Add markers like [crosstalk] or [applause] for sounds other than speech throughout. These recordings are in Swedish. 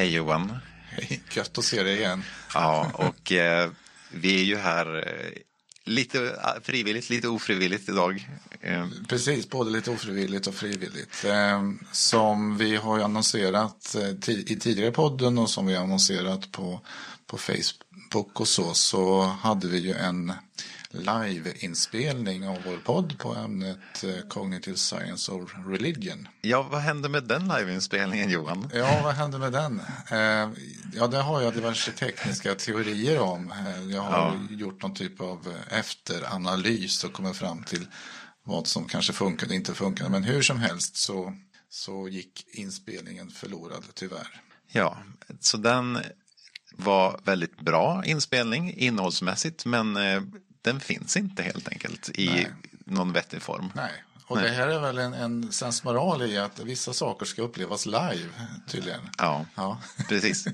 Hej Johan. Hej, gött att se dig igen. Ja, och eh, vi är ju här eh, lite frivilligt, lite ofrivilligt idag. Eh. Precis, både lite ofrivilligt och frivilligt. Eh, som vi har annonserat eh, i tidigare podden och som vi har annonserat på, på Facebook och så, så hade vi ju en liveinspelning av vår podd på ämnet eh, Cognitive Science of Religion. Ja, vad hände med den liveinspelningen Johan? Ja, vad hände med den? Eh, ja, det har jag diverse tekniska teorier om. Eh, jag har ja. gjort någon typ av efteranalys och kommit fram till vad som kanske funkade och inte funkade. Men hur som helst så, så gick inspelningen förlorad tyvärr. Ja, så den var väldigt bra inspelning innehållsmässigt men den finns inte helt enkelt i Nej. någon vettig form. Nej, och Nej. det här är väl en, en sensmoral i att vissa saker ska upplevas live tydligen. Ja, ja. precis.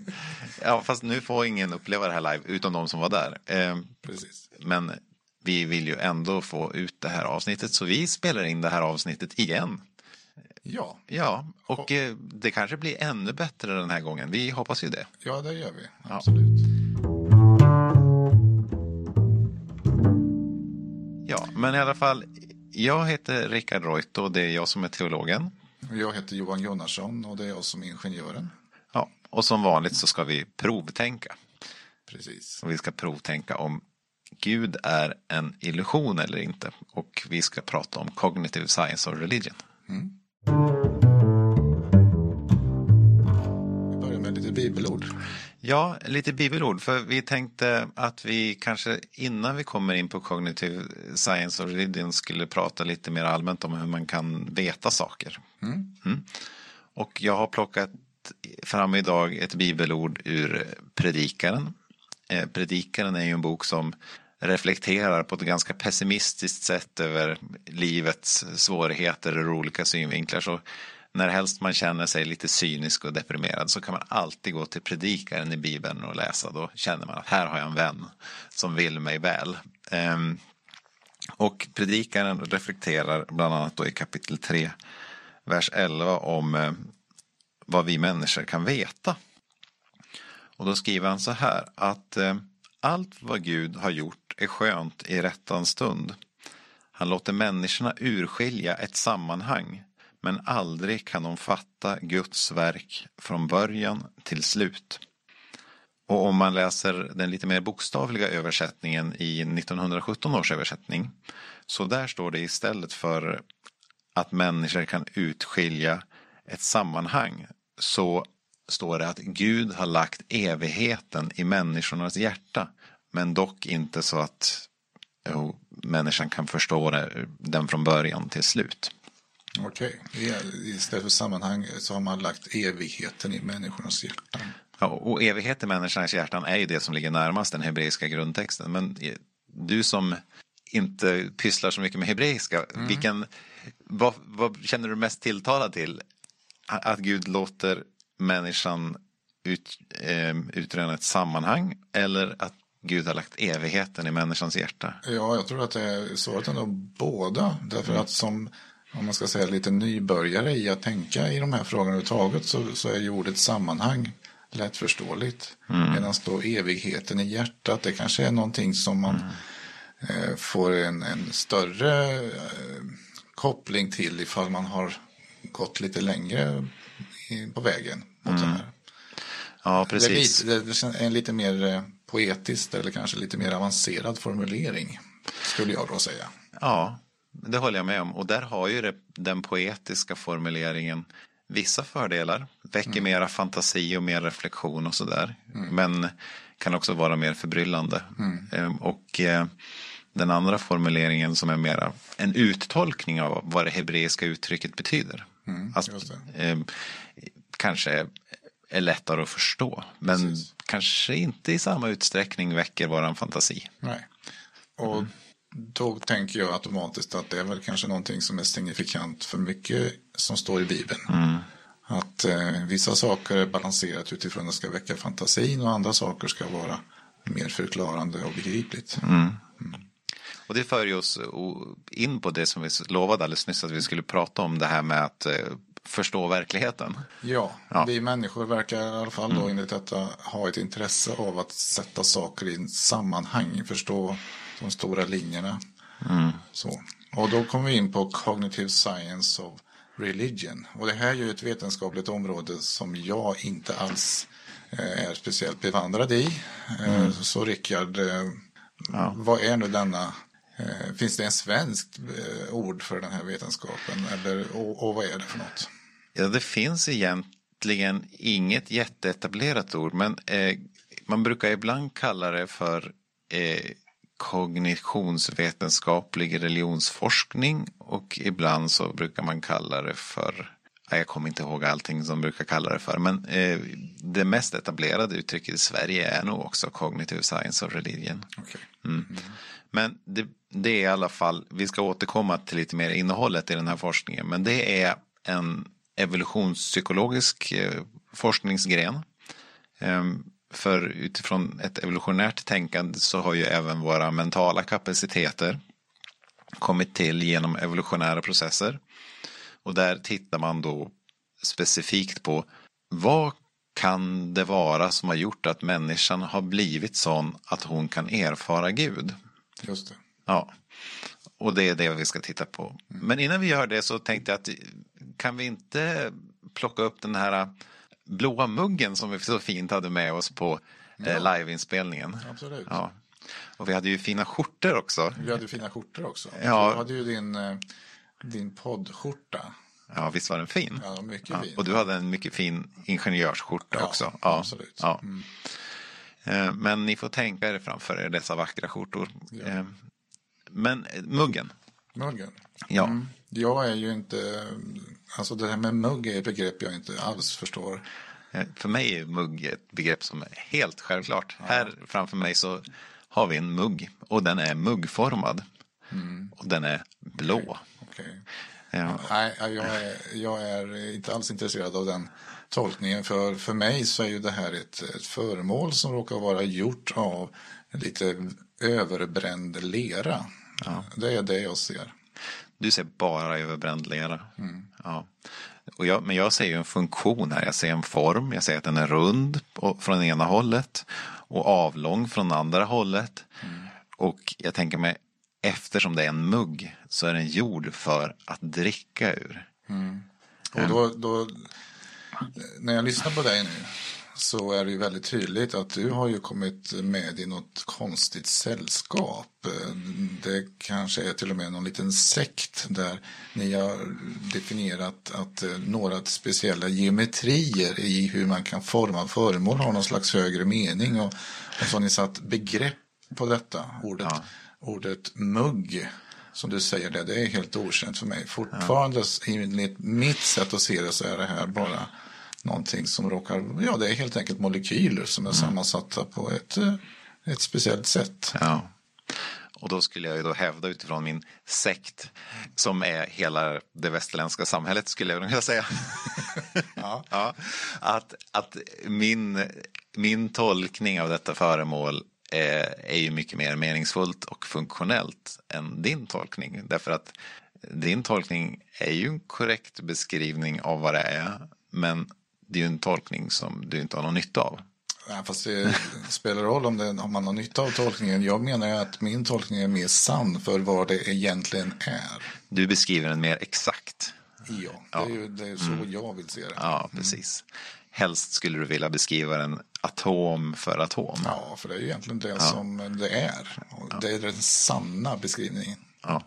Ja, fast nu får ingen uppleva det här live utom de som var där. Eh, precis. Men vi vill ju ändå få ut det här avsnittet så vi spelar in det här avsnittet igen. Ja. Ja, och, och eh, det kanske blir ännu bättre den här gången. Vi hoppas ju det. Ja, det gör vi. Absolut. Ja. Ja, men i alla fall, jag heter Rickard Reuter och det är jag som är teologen. Jag heter Johan Gunnarsson och det är jag som är ingenjören. Ja, och som vanligt så ska vi provtänka. Precis. Och vi ska provtänka om Gud är en illusion eller inte. Och vi ska prata om cognitive science och religion. Mm. Vi börjar med lite bibelord. Ja, lite bibelord. För vi tänkte att vi kanske innan vi kommer in på cognitive science och religion skulle prata lite mer allmänt om hur man kan veta saker. Mm. Mm. Och jag har plockat fram idag ett bibelord ur Predikaren. Eh, Predikaren är ju en bok som reflekterar på ett ganska pessimistiskt sätt över livets svårigheter ur olika synvinklar. Så när helst man känner sig lite cynisk och deprimerad så kan man alltid gå till predikaren i Bibeln och läsa. Då känner man att här har jag en vän som vill mig väl. Ehm, och predikaren reflekterar bland annat då i kapitel 3, vers 11 om eh, vad vi människor kan veta. Och då skriver han så här att eh, allt vad Gud har gjort är skönt i rättan stund. Han låter människorna urskilja ett sammanhang men aldrig kan de fatta Guds verk från början till slut. Och om man läser den lite mer bokstavliga översättningen i 1917 års översättning så där står det istället för att människor kan utskilja ett sammanhang så står det att Gud har lagt evigheten i människornas hjärta men dock inte så att jo, människan kan förstå den från början till slut. Okej, okay. istället för sammanhang så har man lagt evigheten i människornas hjärtan. Ja, och evighet i människornas hjärtan är ju det som ligger närmast den hebreiska grundtexten. Men du som inte pysslar så mycket med hebreiska, mm. vilken, vad, vad, känner du mest tilltalad till? Att Gud låter människan ut, eh, utröna ett sammanhang eller att Gud har lagt evigheten i människans hjärta? Ja, jag tror att det är svaret är nog båda. Därför mm. att som om man ska säga lite nybörjare i att tänka i de här frågorna överhuvudtaget så, så är ju ordet sammanhang lättförståeligt. Mm. Medan då evigheten i hjärtat, det kanske är någonting som man mm. eh, får en, en större eh, koppling till ifall man har gått lite längre i, på vägen mot mm. det här. Ja, precis. Det är, lite, det är en lite mer eh, poetisk eller kanske lite mer avancerad formulering skulle jag då säga. Ja, det håller jag med om. Och där har ju det, den poetiska formuleringen vissa fördelar. Väcker mm. mera fantasi och mer reflektion och sådär. Mm. Men kan också vara mer förbryllande. Mm. Ehm, och eh, den andra formuleringen som är mera en uttolkning av vad det hebreiska uttrycket betyder. Mm, att, eh, kanske är lättare att förstå. Men Precis. kanske inte i samma utsträckning väcker våran fantasi. Nej. Och mm. Då tänker jag automatiskt att det är väl kanske någonting som är signifikant för mycket som står i Bibeln. Mm. Att eh, vissa saker är balanserat utifrån att det ska väcka fantasin och andra saker ska vara mer förklarande och begripligt. Mm. Mm. Och det för oss in på det som vi lovade alldeles nyss att vi skulle prata om det här med att eh, förstå verkligheten. Ja, Ja. vi människor verkar i alla fall då enligt detta ha ett intresse av att sätta saker i en sammanhang, förstå de stora linjerna. Så. Och då kommer vi in på Cognitive Science of Religion. Och det här är ju ett vetenskapligt område som jag inte alls eh, är speciellt bevandrad i. Eh, Så Rickard, eh, vad är nu denna Finns det en svenskt ord för den här vetenskapen? Eller, och, och vad är det för något? Ja, det finns egentligen inget jätteetablerat ord, men eh, man brukar ibland kalla det för eh, kognitionsvetenskaplig religionsforskning och ibland så brukar man kalla det för ja, jag kommer inte ihåg allting som brukar kalla det för, men eh, det mest etablerade uttrycket i Sverige är nog också cognitive science of religion. Okej. Men det, det är i alla fall, vi ska återkomma till lite mer innehållet i den här forskningen, men det är en evolutionspsykologisk eh, forskningsgren. Ehm, För utifrån ett evolutionärt tänkande så har ju även våra mentala kapaciteter kommit till genom evolutionära processer. Och där tittar man då specifikt på vad kan det vara som har gjort att människan har blivit sån att hon kan erfara Gud? Just det. Ja, och det är det vi ska titta på. Men innan vi gör det så tänkte jag att kan vi inte plocka upp den här blåa muggen som vi så fint hade med oss på eh, liveinspelningen. Absolut. Ja. Och vi hade ju fina skjortor också. Vi hade fina skjortor också. Ja. Du hade ju din, eh, din poddskjorta. Ja, visst var den fin? Ja, mycket Ja, fin. och du hade en mycket fin ingenjörsskjorta Ja, också. absolut. Ja. Eh, Men ni får tänka er framför er dessa vackra skjortor. Eh, Men muggen, Muggen. ja. Mm. Jag är ju inte, alltså det här med mugg är ett begrepp jag inte alls förstår. Eh, För mig är mugg ett begrepp som är helt självklart. Här framför mig så har vi en mugg och den är muggformad. Och den är blå. Okej. Ja. Nej, jag är, jag är inte alls intresserad av den tolkningen. För, för mig så är ju det här ett, ett föremål som råkar vara gjort av lite överbränd lera. Det är det jag ser. Du ser bara överbränd lera. Ja. Och jag, men jag ser ju en funktion här. Jag ser en form. Jag ser att den är rund från ena hållet och avlång från andra hållet. Och jag tänker mig eftersom det är en mugg så är den gjord för att dricka ur. Och då, då, när jag lyssnar på dig nu så är det ju väldigt tydligt att du har ju kommit med i något konstigt sällskap. Det kanske är till och med någon liten sekt där ni har definierat att eh, några speciella geometrier i hur man kan forma föremål har någon slags högre mening och, och så har ni satt begrepp på detta ordet, ordet mugg som du säger det, det är helt okänt för mig. Fortfarande enligt mitt sätt att se det så är det här bara någonting som råkar, ja det är helt enkelt molekyler som är sammansatta på ett, eh, ett speciellt sätt. Ja. Och då skulle jag ju då hävda utifrån min sekt som är hela det västerländska samhället skulle jag vilja säga. [laughs] Ja. ja, att att min, min tolkning av detta föremål är, är ju mycket mer meningsfullt och funktionellt än din tolkning. Därför att din tolkning är ju en korrekt beskrivning av vad det är. Men det är ju en tolkning som du inte har någon nytta av. Ja, fast det spelar roll om, det, om man har nytta av tolkningen. Jag menar ju att min tolkning är mer sann för vad det egentligen är. Du beskriver den mer exakt. Ja, det är ju det är så jag vill se det. Ja, precis. Helst skulle du vilja beskriva den atom för atom. Ja, för det är ju egentligen det som det är. Och Det är den sanna beskrivningen. Ja.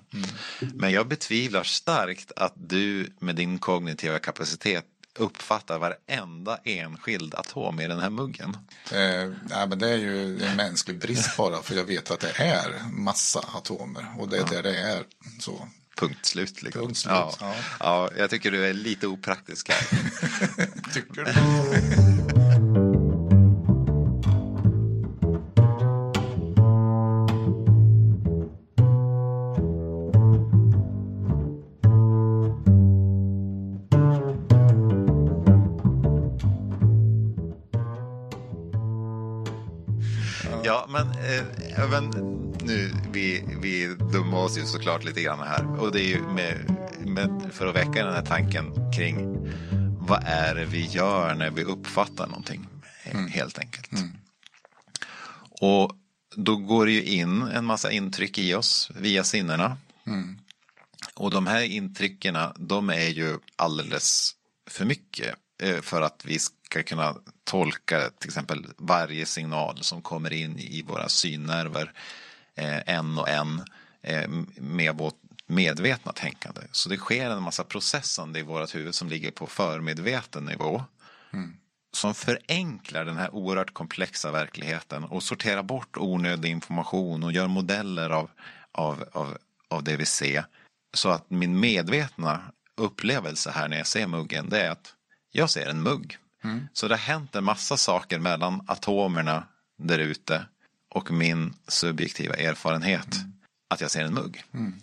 Men jag betvivlar starkt att du med din kognitiva kapacitet uppfattar varenda enskild atom i den här muggen. Eh, nej, men det är ju en mänsklig brist bara för jag vet att det är massa atomer och det är där det är så. Punkt slut. Liksom. Punkt slut, Ja. ja. Ja. jag tycker du är lite opraktisk här. [laughs] Tycker du? Men, eh, men nu, vi, vi dummar oss ju såklart lite grann här. Och det är ju med, med för att väcka den här tanken kring vad är det vi gör när vi uppfattar någonting, mm. helt enkelt. Mm. Och då går det ju in en massa intryck i oss via sinnena. Mm. Och de här intrycken, de är ju alldeles för mycket eh, för att vi ska kunna tolka till exempel varje signal som kommer in i våra synnerver eh, en och en eh, med vårt medvetna tänkande. Så det sker en massa processande i vårt huvud som ligger på förmedveten nivå. Mm. Som förenklar den här oerhört komplexa verkligheten och sorterar bort onödig information och gör modeller av, av, av, av det vi ser. Så att min medvetna upplevelse här när jag ser muggen det är att jag ser en mugg. Mm. Så det har hänt en massa saker mellan atomerna där ute och min subjektiva erfarenhet mm. att jag ser en mugg. Mm.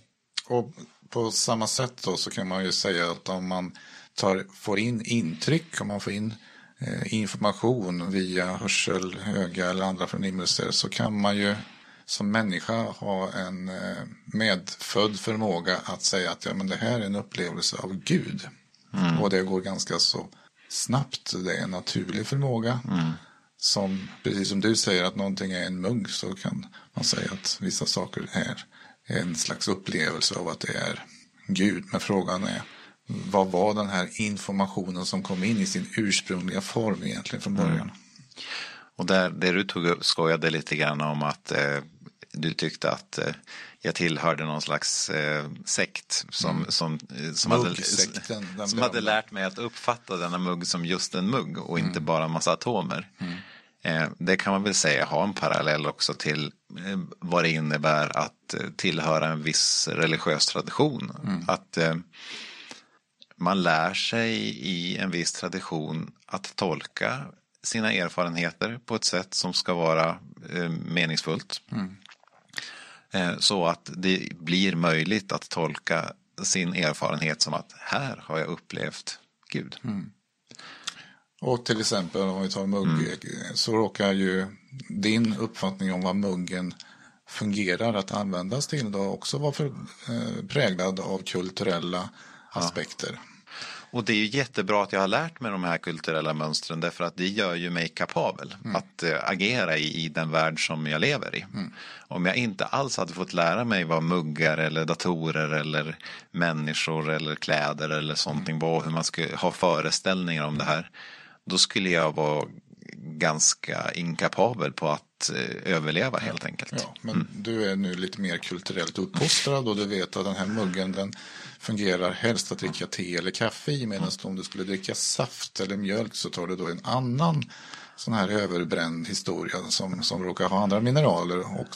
Och på samma sätt då så kan man ju säga att om man tar, får in intryck, om man får in eh, information via hörsel, öga eller andra förnimmelser så kan man ju som människa ha en eh, medfödd förmåga att säga att ja, men det här är en upplevelse av Gud. Mm. Och det går ganska så snabbt. Det är en naturlig förmåga. Mm. Som, precis som du säger att någonting är en mugg så kan man säga att vissa saker är en slags upplevelse av att det är Gud. Men frågan är vad var den här informationen som kom in i sin ursprungliga form egentligen från början? Mm. Och där, det du tog upp skojade lite grann om att eh, du tyckte att eh, jag tillhörde någon slags eh, sekt som, mm. som, eh, som, hade, som hade lärt mig att uppfatta denna mugg som just en mugg och inte mm. bara en massa atomer. Mm. Eh, det kan man väl säga har en parallell också till eh, vad det innebär att eh, tillhöra en viss religiös tradition. Mm. Att man lär sig i en viss tradition att tolka sina erfarenheter på ett sätt som ska vara meningsfullt. Mm. Så att det blir möjligt att tolka sin erfarenhet som att här har jag upplevt Gud. Mm. Och till exempel om vi tar mugg mm. så råkar ju din uppfattning om vad muggen fungerar att användas till då också vara för, eh, präglad av kulturella ja. aspekter. Och det är ju jättebra att jag har lärt mig de här kulturella mönstren därför att det gör ju mig kapabel mm. att äh, agera i, i den värld som jag lever i. Mm. Om jag inte alls hade fått lära mig vad muggar eller datorer eller människor eller kläder eller sånt mm. var, hur man ska ha föreställningar om det här då skulle jag vara ganska inkapabel på att eh, överleva helt enkelt. Ja, men mm. du är nu lite mer kulturellt uppfostrad och du vet att den här muggen den fungerar helst att dricka te eller kaffe i medan om du skulle dricka saft eller mjölk så tar du då en annan sån här överbränd historia som, som råkar ha andra mineraler och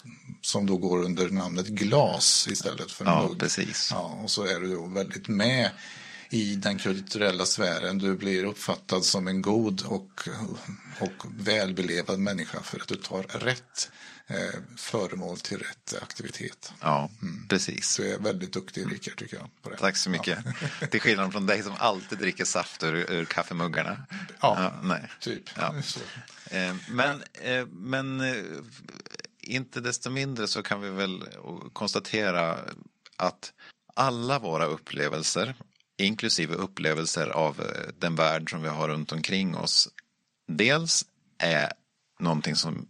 som då går under namnet glas istället för ja, mugg. Precis. Ja, och så är du då väldigt med i den kulturella sfären. Du blir uppfattad som en god och, och välbelevad människa för att du tar rätt eh, föremål till rätt aktivitet. Ja, mm. precis. Du är väldigt duktig Rickard tycker jag. På det. Tack så mycket. Ja. [laughs] till skillnad från dig som alltid dricker saft ur, ur kaffemuggarna. Ja, ja nej. typ. Ja. Eh, men, eh, men eh, inte desto mindre så kan vi väl konstatera att alla våra upplevelser inklusive upplevelser av eh, den värld som vi har runt omkring oss. Dels är någonting som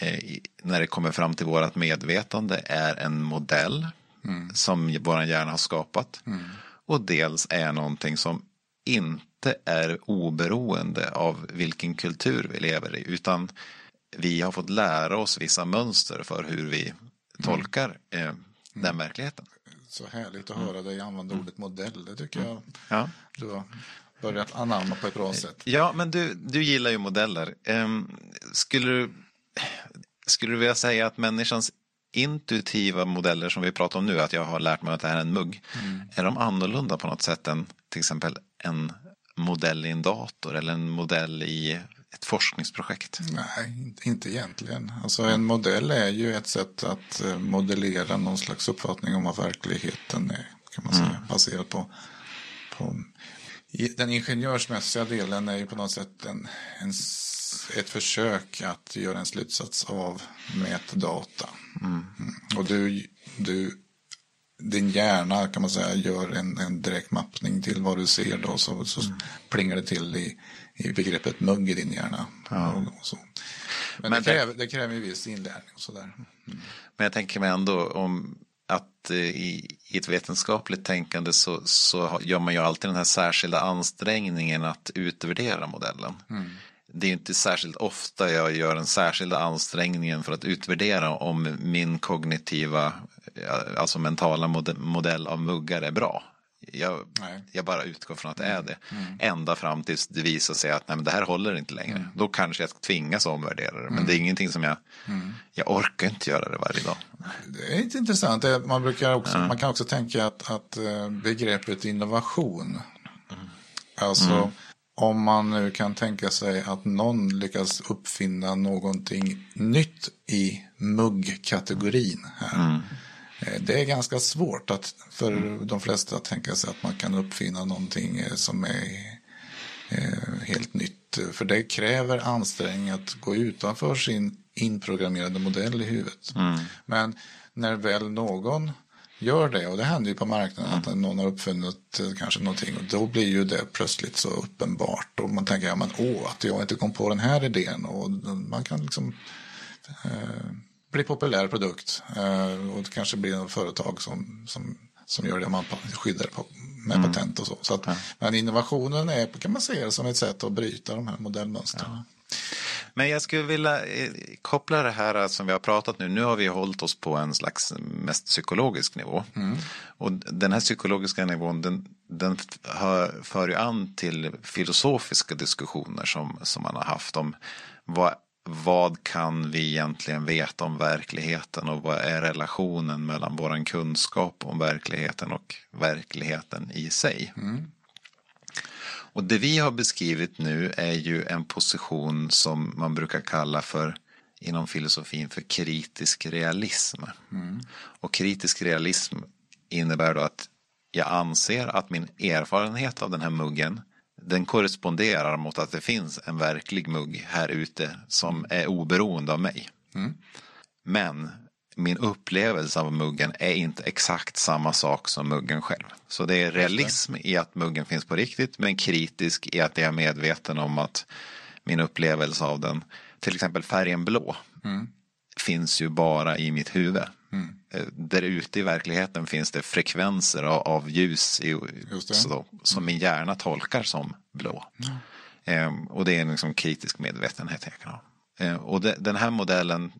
eh, när det kommer fram till vårt medvetande är en modell mm. som vår hjärna har skapat. Mm. Och dels är någonting som inte är oberoende av vilken kultur vi lever i. Utan vi har fått lära oss vissa mönster för hur vi mm. tolkar eh, den mm. verkligheten. Så härligt att höra dig använda ordet modell. Det tycker jag ja. du har börjat anamma på ett bra sätt. Ja, men du, du gillar ju modeller. Um, skulle, du, skulle du vilja säga att människans intuitiva modeller som vi pratar om nu, att jag har lärt mig att det här är en mugg, mm. är de annorlunda på något sätt än till exempel en modell i en dator eller en modell i ett forskningsprojekt? Nej, inte egentligen. Alltså en modell är ju ett sätt att eh, modellera någon slags uppfattning om vad verkligheten är. Kan man säga, mm. baserat på, på den ingenjörsmässiga delen är ju på något sätt en, en, ett försök att göra en slutsats av mätdata. Mm. Mm. Och du, du din hjärna kan man säga gör en, en direkt mappning till vad du ser då så, så mm. plingar det till i, i begreppet mugg i din hjärna. Ja. Så. Men, Men det, kräver, det kräver en viss inlärning och sådär. Mm. Men jag tänker mig ändå om att eh, i, i ett vetenskapligt tänkande så, så gör man ju alltid den här särskilda ansträngningen att utvärdera modellen. Mm. Det är inte särskilt ofta jag gör den särskilda ansträngningen för att utvärdera om min kognitiva, alltså mentala modell av muggar är bra. Jag, jag, bara utgår från att det är det. Mm. Ända fram tills det visar sig att nej, men det här håller inte längre. Mm. Då kanske jag tvingas omvärdera det. Men mm. det är ingenting som jag, mm. jag orkar inte göra det varje dag. Det är inte intressant. Man, brukar också, man kan också tänka att, att eh, begreppet innovation. Mm. Alltså mm. om man nu kan tänka sig att någon lyckas uppfinna någonting nytt i muggkategorin här det är ganska svårt att, för mm. de flesta att tänka sig att man kan uppfinna någonting eh, som är eh, helt nytt. För det kräver ansträngning att gå utanför sin inprogrammerade modell i huvudet. Mm. Men när väl någon gör det, och det händer ju på marknaden mm. att någon har uppfunnit kanske någonting och då blir ju det plötsligt så uppenbart och man tänker, ja men åh, att jag inte kom på den här idén och man kan liksom eh, blir populär produkt eh, och det kanske blir något företag som, som, som gör det man skyddar på, med mm. patent och så. så att, ja. Men innovationen är, kan man se det som ett sätt att bryta de här modellmönstren. Ja. Men jag skulle vilja eh, koppla det här som vi har pratat nu. Nu har vi hållit oss på en slags mest psykologisk nivå. Mm. Och den här psykologiska nivån den, den hör, för ju an till filosofiska diskussioner som, som man har haft om vad vad kan vi egentligen veta om verkligheten och vad är relationen mellan vår kunskap om verkligheten och verkligheten i sig. Mm. Och det vi har beskrivit nu är ju en position som man brukar kalla för inom filosofin för kritisk realism. Mm. Och kritisk realism innebär då att jag anser att min erfarenhet av den här muggen den korresponderar mot att det finns en verklig mugg här ute som är oberoende av mig. Mm. Men min upplevelse av muggen är inte exakt samma sak som muggen själv. Så det är realism i att muggen finns på riktigt men kritisk i att jag är medveten om att min upplevelse av den, till exempel färgen blå, mm. finns ju bara i mitt huvud. Mm. Eh, där ute i verkligheten finns det frekvenser av, av ljus i, så, som min hjärna tolkar som blå. Mm. Eh, och det är en liksom kritisk medvetenhet jag kan ha. Eh, och de, den här modellen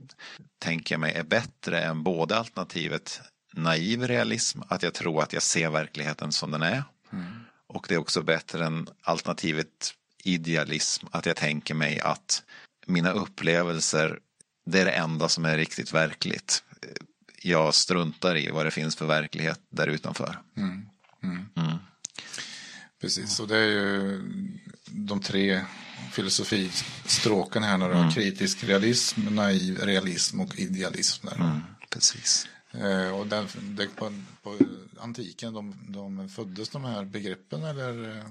tänker jag mig är bättre än både alternativet naiv realism, att jag tror att jag ser verkligheten som den är. Mm. Och det är också bättre än alternativet idealism, att jag tänker mig att mina upplevelser, det är det enda som är riktigt verkligt jag struntar i vad det finns för verklighet där utanför. Mm. Mm. Mm. Precis, och det är ju de tre filosofistråken här. Då, mm. Kritisk realism, naiv realism och idealism. Mm, precis. Eh, och den, det, på, på, antiken, de, de föddes de här begreppen eller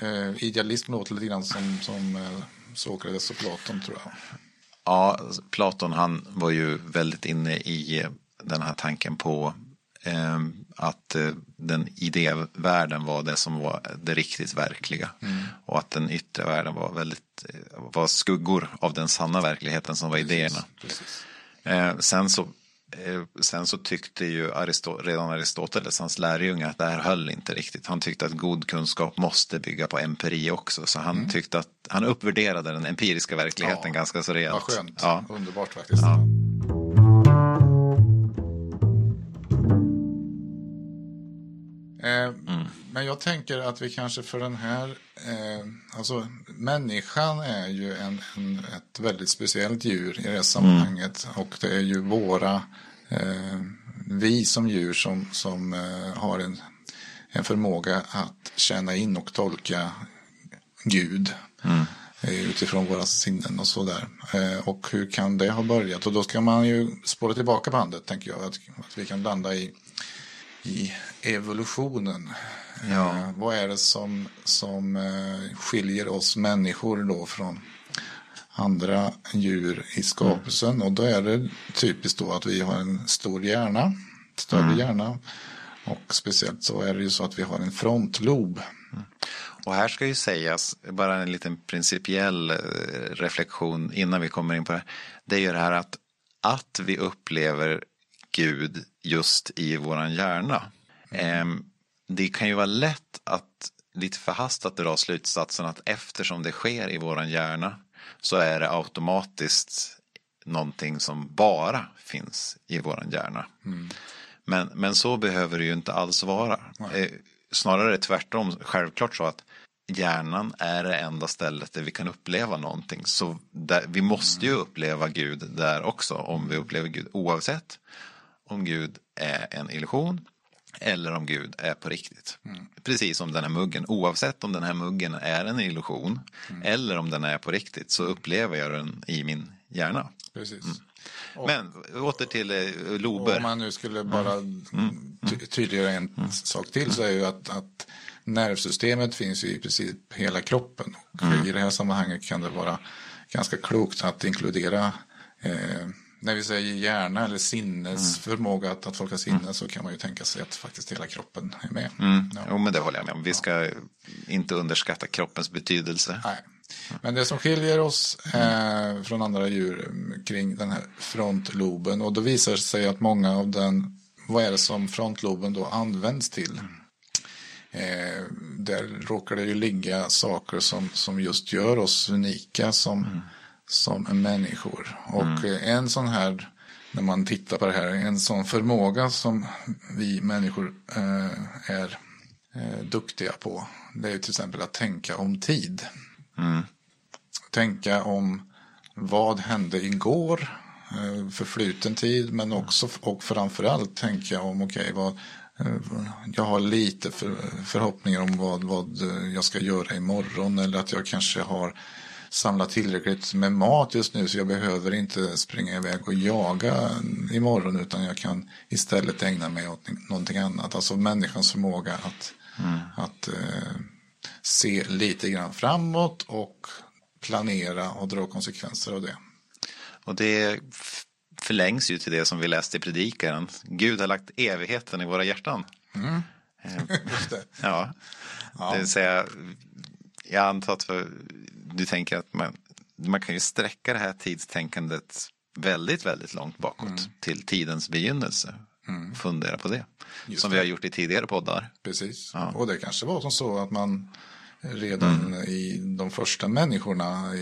eh, idealism låter lite grann som, som eh, Sokrates och Platon tror jag. Ja, Platon han var ju väldigt inne i den här tanken på eh, att eh, den idévärlden var det som var det riktigt verkliga. Mm. Och att den yttre världen var väldigt, eh, var skuggor av den sanna verkligheten som var idéerna. Precis. Eh, sen så Eh, sen så tyckte ju Aristot redan Aristoteles, hans lärjunge, att det här höll inte riktigt. Han tyckte att god kunskap måste bygga på empiri också. Så han mm. tyckte att han uppvärderade den empiriska verkligheten ja, ganska så rejält. Vad skönt, ja. underbart faktiskt. Ja. Eh, mm. Men jag tänker att vi kanske för den här, eh, alltså människan är ju en, en, ett väldigt speciellt djur i det här sammanhanget. Mm. Och det är ju våra, eh, vi som djur som, som eh, har en, en förmåga att känna in och tolka Gud. Mm. Eh, utifrån våra sinnen och sådär. Eh, och hur kan det ha börjat? Och då ska man ju spåra tillbaka bandet tänker jag. Att, att vi kan landa i, i evolutionen. Ja. Eh, vad är det som, som eh, skiljer oss människor då från andra djur i skapelsen? Mm. Och då är det typiskt då att vi har en stor hjärna större mm. hjärna. Och speciellt så är det ju så att vi har en frontlob. Mm. Och här ska ju sägas, bara en liten principiell eh, reflektion innan vi kommer in på det. Det är ju det här att, att vi upplever Gud just i våran hjärna. Mm. Det kan ju vara lätt att lite förhastat dra slutsatsen att eftersom det sker i våran hjärna så är det automatiskt någonting som bara finns i våran hjärna. Mm. Men, men så behöver det ju inte alls vara. Nej. Snarare tvärtom, självklart så att hjärnan är det enda stället där vi kan uppleva någonting. Så där, vi måste ju uppleva Gud där också, om vi upplever Gud, oavsett om Gud är en illusion eller om Gud är på riktigt. Mm. Precis som den här muggen, oavsett om den här muggen är en illusion mm. eller om den är på riktigt så upplever jag den i min hjärna. Precis. Mm. Men åter till eh, lober. Om man nu skulle bara mm. Mm. tydliggöra en sak till så är ju att, att nervsystemet finns ju i princip hela kroppen. Och mm. I det här sammanhanget kan det vara ganska klokt att inkludera eh, när vi säger hjärna eller sinnesförmåga, mm. att, att folk har sinne, mm. så kan man ju tänka sig att faktiskt hela kroppen är med. Mm. Ja. Jo, men det håller jag med om. Vi ska ja. inte underskatta kroppens betydelse. Nej. Men det som skiljer oss eh, från andra djur mm, kring den här frontloben, och då visar det sig att många av den, vad är det som frontloben då används till? Mm. Eh, där råkar det ju ligga saker som, som just gör oss unika som, mm. Som människor. Och mm. en sån här, när man tittar på det här, en sån förmåga som vi människor eh, är eh, duktiga på. Det är till exempel att tänka om tid. Mm. Tänka om vad hände igår, eh, förfluten tid, men också och framförallt tänka om, okej, okay, vad, Eh, jag har lite för, förhoppningar om vad, vad jag ska göra imorgon eller att jag kanske har samlat tillräckligt med mat just nu så jag behöver inte springa iväg och jaga imorgon utan jag kan istället ägna mig åt någonting annat. Alltså människans förmåga att, mm. att eh, se lite grann framåt och planera och dra konsekvenser av det. Och det förlängs ju till det som vi läste i predikaren. Gud har lagt evigheten i våra hjärtan. Mm. [laughs] Just det. ja. ja, det vill säga, jag antar att du tänker att man, man kan ju sträcka det här tidstänkandet väldigt, väldigt långt bakåt mm. till tidens begynnelse. Mm. Fundera på det. Just som det. vi har gjort i tidigare poddar. Precis, ja. och det kanske var som så att man redan mm. i de första människorna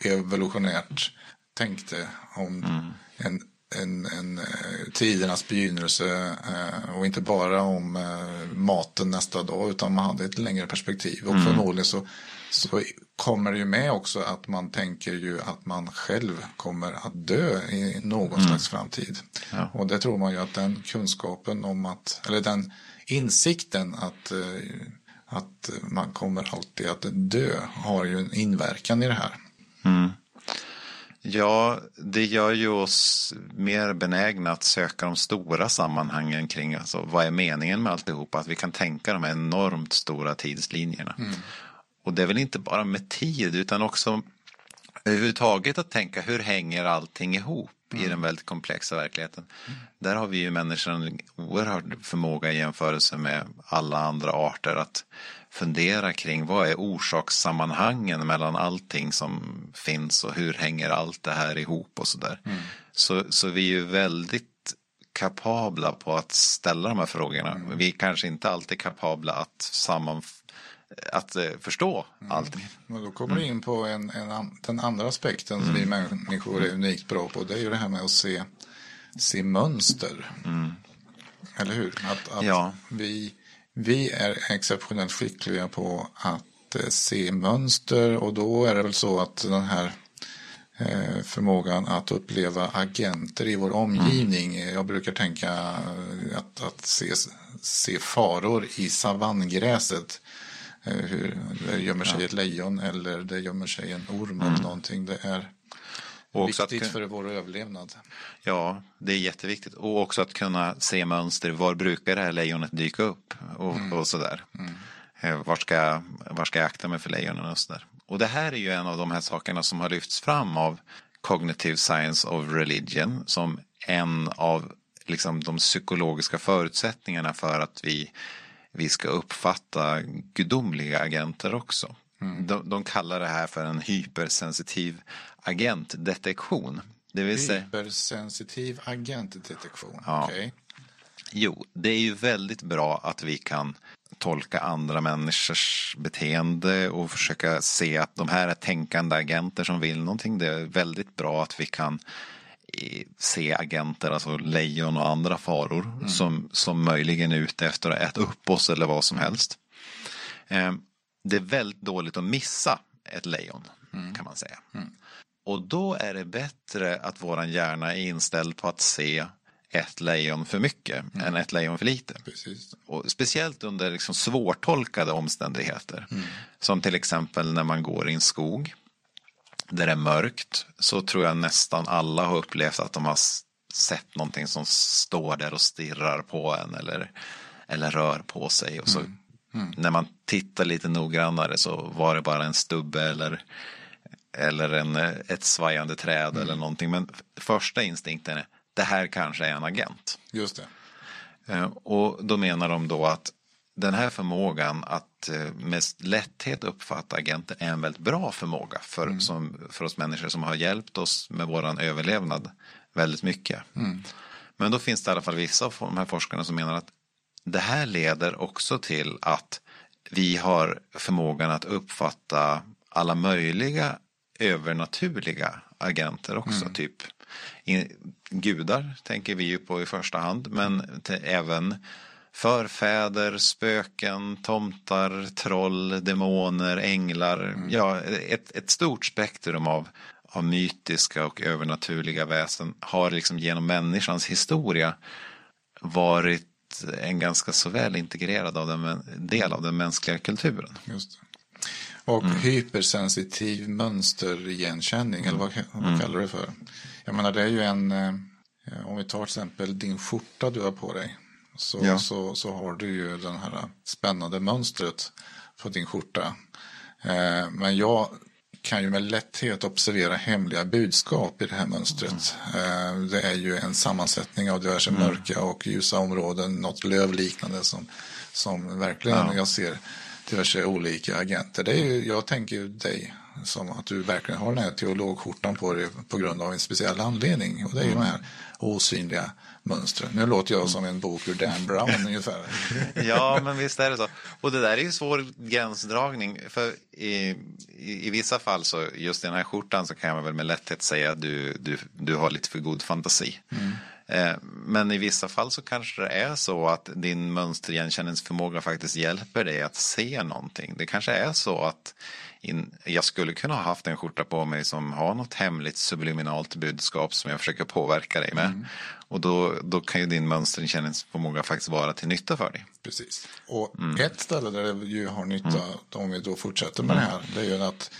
evolutionärt tänkte om mm en, en, en eh, tidernas begynnelse eh, och inte bara om eh, maten nästa dag utan man hade ett längre perspektiv. Och mm. förmodligen så, så kommer det ju med också att man tänker ju att man själv kommer att dö i någon mm. slags framtid. Ja. Och det tror man ju att den kunskapen om att, eller den insikten att att man kommer alltid att dö har ju en inverkan i det här. Mm. Ja, det gör ju oss mer benägna att söka de stora sammanhangen kring alltså, vad är meningen med alltihop. Att vi kan tänka de här enormt stora tidslinjerna. Mm. Och det är väl inte bara med tid utan också överhuvudtaget att tänka hur hänger allting ihop mm. i den väldigt komplexa verkligheten. Mm. Där har vi ju människor en oerhörd förmåga i jämförelse med alla andra arter att fundera kring vad är orsakssammanhangen mellan allting som finns och hur hänger allt det här ihop och sådär. Mm. Så, så vi är ju väldigt kapabla på att ställa de här frågorna. Mm. Vi är kanske inte alltid kapabla att samman att eh, förstå mm. allting. Men då kommer du in på en, en, den andra aspekten som vi mm. människor är unikt bra på. Det är ju det här med att se, se mönster. Mm. Eller hur? Att, att ja. vi vi är exceptionellt skickliga på att eh, se mönster och då är det väl så att den här eh, förmågan att uppleva agenter i vår omgivning. Mm. Jag brukar tänka eh, att, att se, se faror i savanngräset. Hur det gömmer sig ja. ett lejon eller det gömmer sig en orm mm. eller någonting. Det är och Viktigt att, för vår överlevnad. Ja, det är jätteviktigt. Och också att kunna se mönster. Var brukar det här lejonet dyka upp? Och, mm. och sådär. Mm. Eh, var, ska, var ska jag akta mig för lejonen och sådär. Och det här är ju en av de här sakerna som har lyfts fram av Cognitive Science of Religion som en av liksom de psykologiska förutsättningarna för att vi, vi ska uppfatta gudomliga agenter också. Mm. De, de, kallar det här för en hypersensitiv agentdetektion. Det vill säga... Hypersensitiv agentdetektion, ja. Okay. Jo, det är ju väldigt bra att vi kan tolka andra människors beteende och försöka se att de här är tänkande agenter som vill någonting. Det är väldigt bra att vi kan se agenter, alltså lejon och andra faror mm. som, som möjligen är ute efter att äta upp oss eller vad som helst. Det är väldigt dåligt att missa ett lejon mm. kan man säga. Mm. Och då är det bättre att våran hjärna är inställd på att se ett lejon för mycket mm. än ett lejon för lite. Precis. Och speciellt under liksom svårtolkade omständigheter. Mm. Som till exempel när man går i en skog där det är mörkt så tror jag nästan alla har upplevt att de har sett någonting som står där och stirrar på en eller, eller rör på sig. Och så mm. Mm. När man tittar lite noggrannare så var det bara en stubbe eller, eller en, ett svajande träd mm. eller någonting. Men första instinkten är det här kanske är en agent. Just det. Eh, och då menar de då att den här förmågan att eh, med lätthet uppfatta agenter är en väldigt bra förmåga för, mm. som, för oss människor som har hjälpt oss med våran överlevnad väldigt mycket. Mm. Men då finns det i alla fall vissa av de här forskarna som menar att det här leder också till att vi har förmågan att uppfatta alla möjliga övernaturliga agenter också. Mm. Typ gudar tänker vi ju på i första hand, men även förfäder, spöken, tomtar, troll, demoner, änglar. Mm. Ja, ett, ett stort spektrum av, av mytiska och övernaturliga väsen har liksom genom människans historia varit en ganska så väl integrerad av den, del av den mänskliga kulturen. Just Och mm. hypersensitiv mönsterigenkänning, eller vad, vad mm. kallar du det för? Jag menar det är ju en, eh, om vi tar till exempel din skjorta du har på dig. Så, ja. så, så har du ju det här spännande mönstret på din skjorta. Eh, men jag kan ju med lätthet observera hemliga budskap i det här mönstret. Mm. Det är ju en sammansättning av diverse mm. mörka och ljusa områden, något lövliknande som, som verkligen ja. jag ser diverse olika agenter. Det är ju, jag tänker dig som att du verkligen har den här teologskjortan på dig på grund av en speciell anledning. Och det är ju mm. de här osynliga mönstren. Nu låter jag som en bok ur Dan Brown [laughs] ungefär. ja, men visst är det så. Och det där är ju svår gränsdragning. För i, i, i, vissa fall så just i den här skjortan så kan jag väl med lätthet säga att du, du, du har lite för god fantasi. Mm. Eh, men i vissa fall så kanske det är så att din mönsterigenkänningsförmåga faktiskt hjälper dig att se någonting. Det kanske är så att in, jag skulle kunna ha haft en skjorta på mig som har något hemligt subliminalt budskap som jag försöker påverka dig med. Mm. Och då, då kan ju din mönsterinkänningsförmåga faktiskt vara till nytta för dig. Precis. Och mm. ett ställe där det ju har nytta, mm. om vi då fortsätter med det här, det är ju att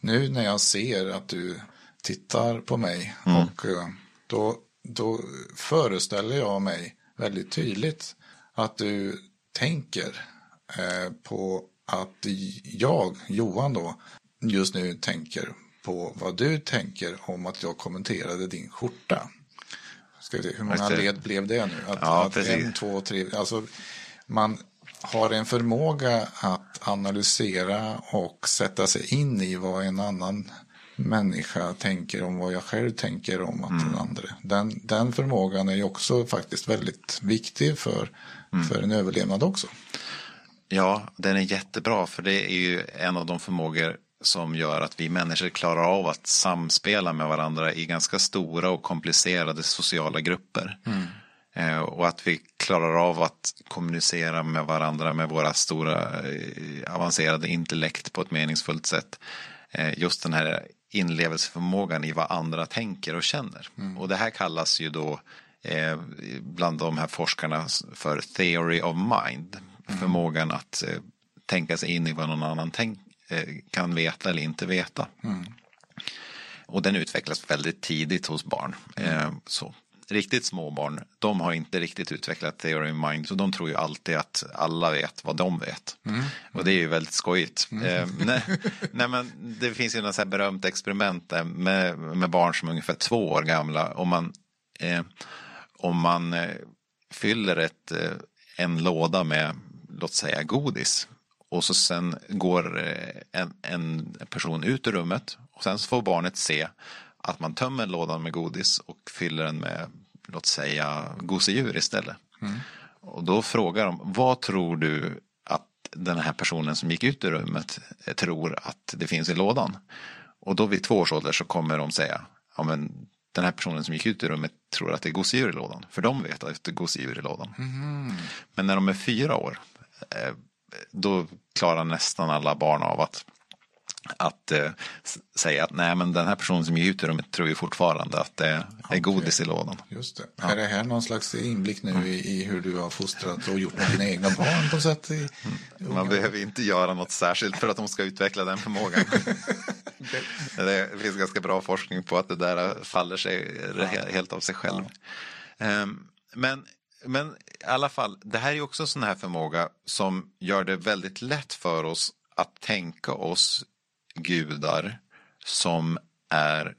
nu när jag ser att du tittar på mig mm. och eh, då, då föreställer jag mig väldigt tydligt att du tänker eh, på att jag, Johan då, just nu tänker på vad du tänker om att jag kommenterade din skjorta. Ska vi se, hur många led blev det nu? Att, ja, att en, två, tre, alltså man har en förmåga att analysera och sätta sig in i vad en annan människa tänker om vad jag själv tänker om att mm. den andra. Den, den förmågan är ju också faktiskt väldigt viktig för, mm. för en överlevnad också. Ja, den är jättebra för det är ju en av de förmågor som gör att vi människor klarar av att samspela med varandra i ganska stora och komplicerade sociala grupper. Mm. Eh, och att vi klarar av att kommunicera med varandra med våra stora eh, avancerade intellekt på ett meningsfullt sätt. Eh, just den här inlevelseförmågan i vad andra tänker och känner. Mm. Och det här kallas ju då bland de här forskarna för theory of mind. Förmågan att tänka sig in i vad någon annan tänker Eh, kan veta eller inte veta. Mm. Och den utvecklas väldigt tidigt hos barn. Mm. Så riktigt små barn, de har inte riktigt utvecklat theory of mind, så de tror ju alltid att alla vet vad de vet. Mm. Och det är ju väldigt skojigt. Mm. Eh, [laughs] nej, nej, men det finns ju något så här berömt experiment med, med barn som är ungefär två år gamla. Om man, eh, om man eh, fyller ett, eh, en låda med, låt säga godis och så sen går eh, en, en person ut ur rummet och sen så får barnet se att man tömmer lådan med godis och fyller den med, låt säga, gosedjur istället. Mm. Och då frågar de, vad tror du att den här personen som gick ut ur rummet tror att det finns i lådan? Och då vid två års ålder så kommer de säga, ja men den här personen som gick ut ur rummet tror att det är gosedjur i lådan. För de vet att det är gosedjur i lådan. Mm. Men när de är fyra år, eh, då klarar nästan alla barn av att att eh, säga att nej men den här personen som gick ut ur rummet tror ju fortfarande att det är okay. godis i lådan. Just det. Ja. Är det här någon slags inblick nu i, i, hur du har fostrat och gjort med dina egna barn på sätt? I, mm. Man behöver inte göra något särskilt för att de ska utveckla den förmågan. [laughs] det finns ganska bra forskning på att det där faller sig helt av sig själv. Um, men men i alla fall, det här är också en sån här förmåga som gör det väldigt lätt för oss att tänka oss gudar som är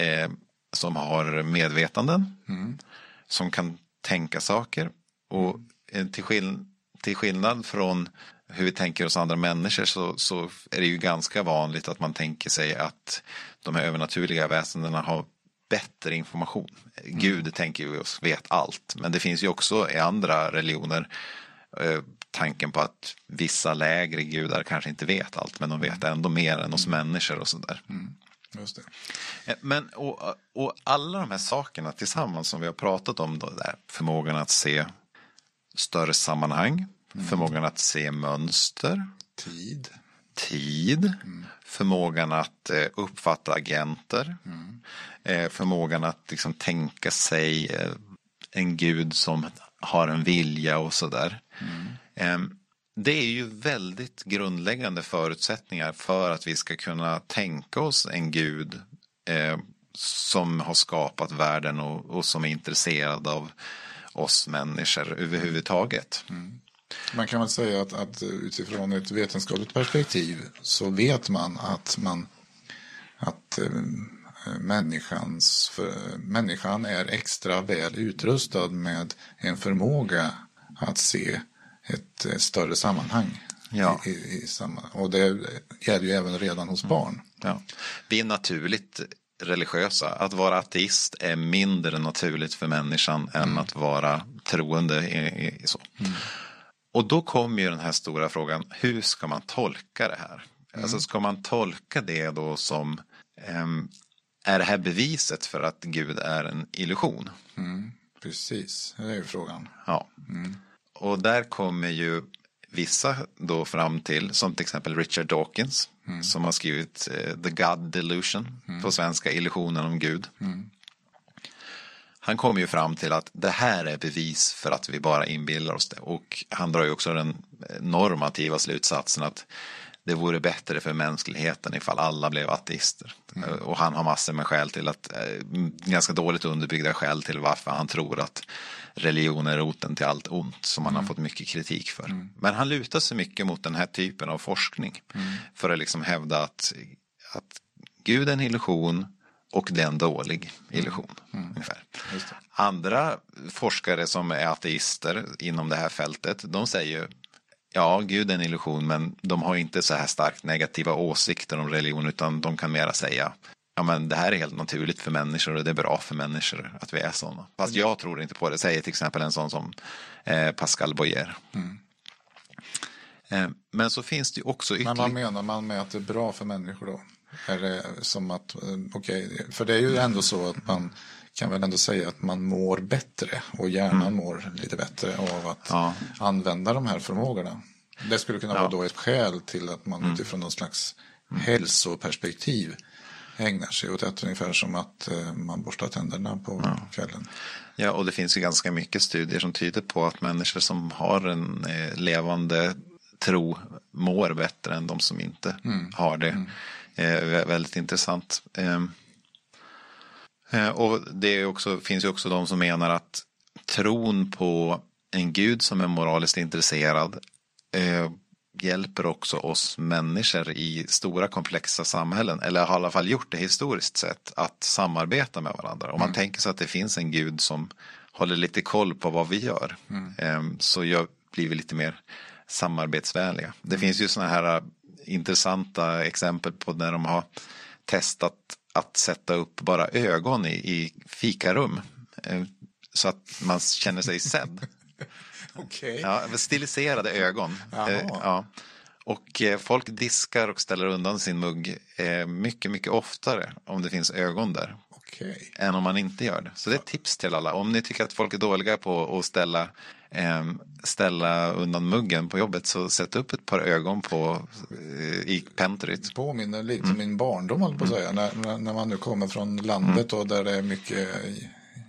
eh, som har medvetanden, mm. som kan tänka saker. Och eh, till, skill till skillnad från hur vi tänker oss andra människor så, så, är det ju ganska vanligt att man tänker sig att de här övernaturliga väsendena har bättre information. Mm. Gud tänker vi oss vet allt, men det finns ju också i andra religioner eh, tanken på att vissa lägre gudar kanske inte vet allt, men de vet ändå mer än oss människor och sådär. Mm. Just det. Eh, men, och, och alla de här sakerna tillsammans som vi har pratat om, då, där, förmågan att se större sammanhang, mm. förmågan att se mönster. Tid. Tid. Mm. Förmågan att eh, uppfatta agenter. Mm. Eh, förmågan att liksom, tänka sig eh, en gud som har en vilja och sådär. Mm. Ehm, det är ju väldigt grundläggande förutsättningar för att vi ska kunna tänka oss en gud eh, som har skapat världen och, som är intresserad av oss människor överhuvudtaget. Mm. Man kan väl säga att, att, utifrån ett vetenskapligt perspektiv så vet man att, man, att människans, för, människan är extra väl utrustad med en förmåga att se ett eh, större sammanhang. Ja. I, i, samma, och det gäller ju även redan hos mm. barn. Ja. Vi är naturligt religiösa. Att vara ateist är mindre naturligt för människan än mm. att vara troende. I, i, så. Mm. Och då kommer ju den här stora frågan, hur ska man tolka det här? Mm. Alltså ska man tolka det då som, um, är det här beviset för att Gud är en illusion? Mm. Precis, det är ju frågan. Ja. Mm. Och där kommer ju vissa då fram till, som till exempel Richard Dawkins, mm. som har skrivit eh, The God Delusion, mm. på svenska Illusionen om Gud. Mm. Han kommer ju fram till att det här är bevis för att vi bara inbillar oss det. Och han drar ju också den normativa slutsatsen att det vore bättre för mänskligheten ifall alla blev ateister. Mm. Och han har massor med skäl till att, eh, ganska dåligt underbyggda skäl till varför han tror att religion är roten till allt ont som han mm. har fått mycket kritik för. Mm. Men han lutar sig mycket mot den här typen av forskning mm. för att liksom hävda att, att Gud är en illusion och det är en dålig illusion. Mm. Ungefär. Andra forskare som är ateister inom det här fältet, de säger ja, Gud är en illusion, men de har inte så här starkt negativa åsikter om religion, utan de kan mera säga ja men det här är helt naturligt för människor och det är bra för människor att vi är sådana. Fast jag tror inte på det, säger till exempel en sån som eh, Pascal Boyer. Mm. Eh, men så finns det ju också ytterligare. Men vad menar man med att det är bra för människor då? Är det som att, eh, okej, okay, för det är ju ändå så att man kan väl ändå säga att man mår bättre och hjärnan mm. mår lite bättre av att ja. använda de här förmågorna. Det skulle kunna ja. vara då ett skäl till att man mm. utifrån någon slags hälsoperspektiv ägnar sig åt det ungefär som att eh, man borstar tänderna på ja. kvällen. Ja, och det finns ju ganska mycket studier som tyder på att människor som har en eh, levande tro mår bättre än de som inte mm. har det. Mm. Eh, väldigt intressant. Eh, eh, och det också, finns ju också de som menar att tron på en gud som är moraliskt intresserad eh, hjälper också oss människor i stora komplexa samhällen, eller har i alla fall gjort det historiskt sett, att samarbeta med varandra. Om man mm. tänker sig att det finns en gud som håller lite koll på vad vi gör. Mm. Så jag blir vi lite mer samarbetsvänliga. Det finns ju sådana här äh, intressanta exempel på när de har testat att sätta upp bara ögon i, i fikarum. Eh, så att man känner sig sedd. [laughs] okay. ja, stiliserade ögon. Eh, ja. Och eh, folk diskar och ställer undan sin mugg mycket, mycket oftare om det finns ögon där. Okay. Än om man inte gör det. Så det är ett tips till alla. Om ni tycker att folk är dåliga på att ställa, eh, ställa undan muggen på jobbet så sätt upp ett par ögon på, eh, i pentryt. Påminner lite mm. min barndom, på att säga. Mm. När, när man nu kommer från landet mm. och där det är mycket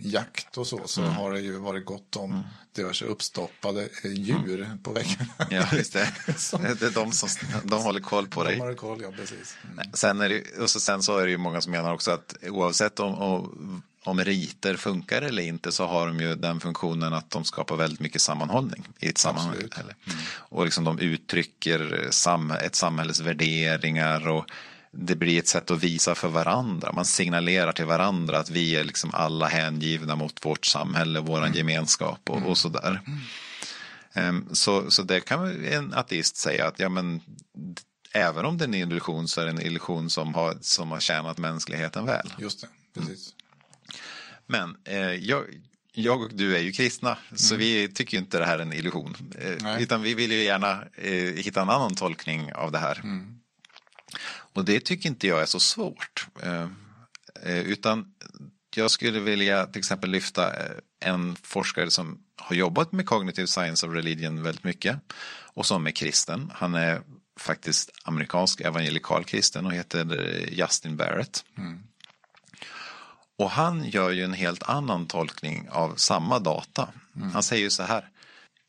jakt och så, så mm. har det ju varit gott om mm. diverse uppstoppade djur mm. på väggarna. Ja, just det. [laughs] det är de som de håller koll på dig. De håller koll, ja precis. Mm. Sen, är det, och så, sen så är det ju många som menar också att oavsett om, om, om riter funkar eller inte så har de ju den funktionen att de skapar väldigt mycket sammanhållning i ett sammanhang. Mm. Och liksom de uttrycker sam, ett samhälles värderingar och det blir ett sätt att visa för varandra. Man signalerar till varandra att vi är liksom alla hängivna mot vårt samhälle, vår mm. gemenskap och, och sådär. Mm. Um, så, så det kan en ateist säga att ja, men, även om det är en illusion så är det en illusion som har, som har tjänat mänskligheten väl. Just det, precis. Men eh, jag, jag och du är ju kristna, mm. så vi tycker inte det här är en illusion. Eh, utan vi vill ju gärna eh, hitta en annan tolkning av det här. Mm. Och det tycker inte jag är så svårt. Eh, eh, utan jag skulle vilja till exempel lyfta eh, en forskare som har jobbat med cognitive science of religion väldigt mycket och som är kristen. Han är faktiskt amerikansk evangelikal kristen och heter Justin Barrett. Mm. Och han gör ju en helt annan tolkning av samma data. Mm. Han säger ju så här.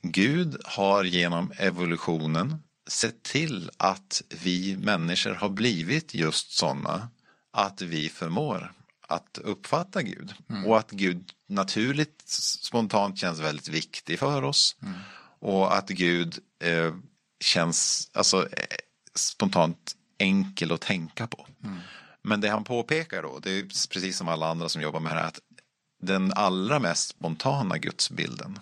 Gud har genom evolutionen sett till att vi människor har blivit just sådana att vi förmår att uppfatta Gud. Mm. Och att Gud naturligt, spontant känns väldigt viktig för oss. Mm. Och att Gud eh, känns alltså, eh, spontant enkel att tänka på. Mm. Men det han påpekar då, det är precis som alla andra som jobbar med det här, att den allra mest spontana gudsbilden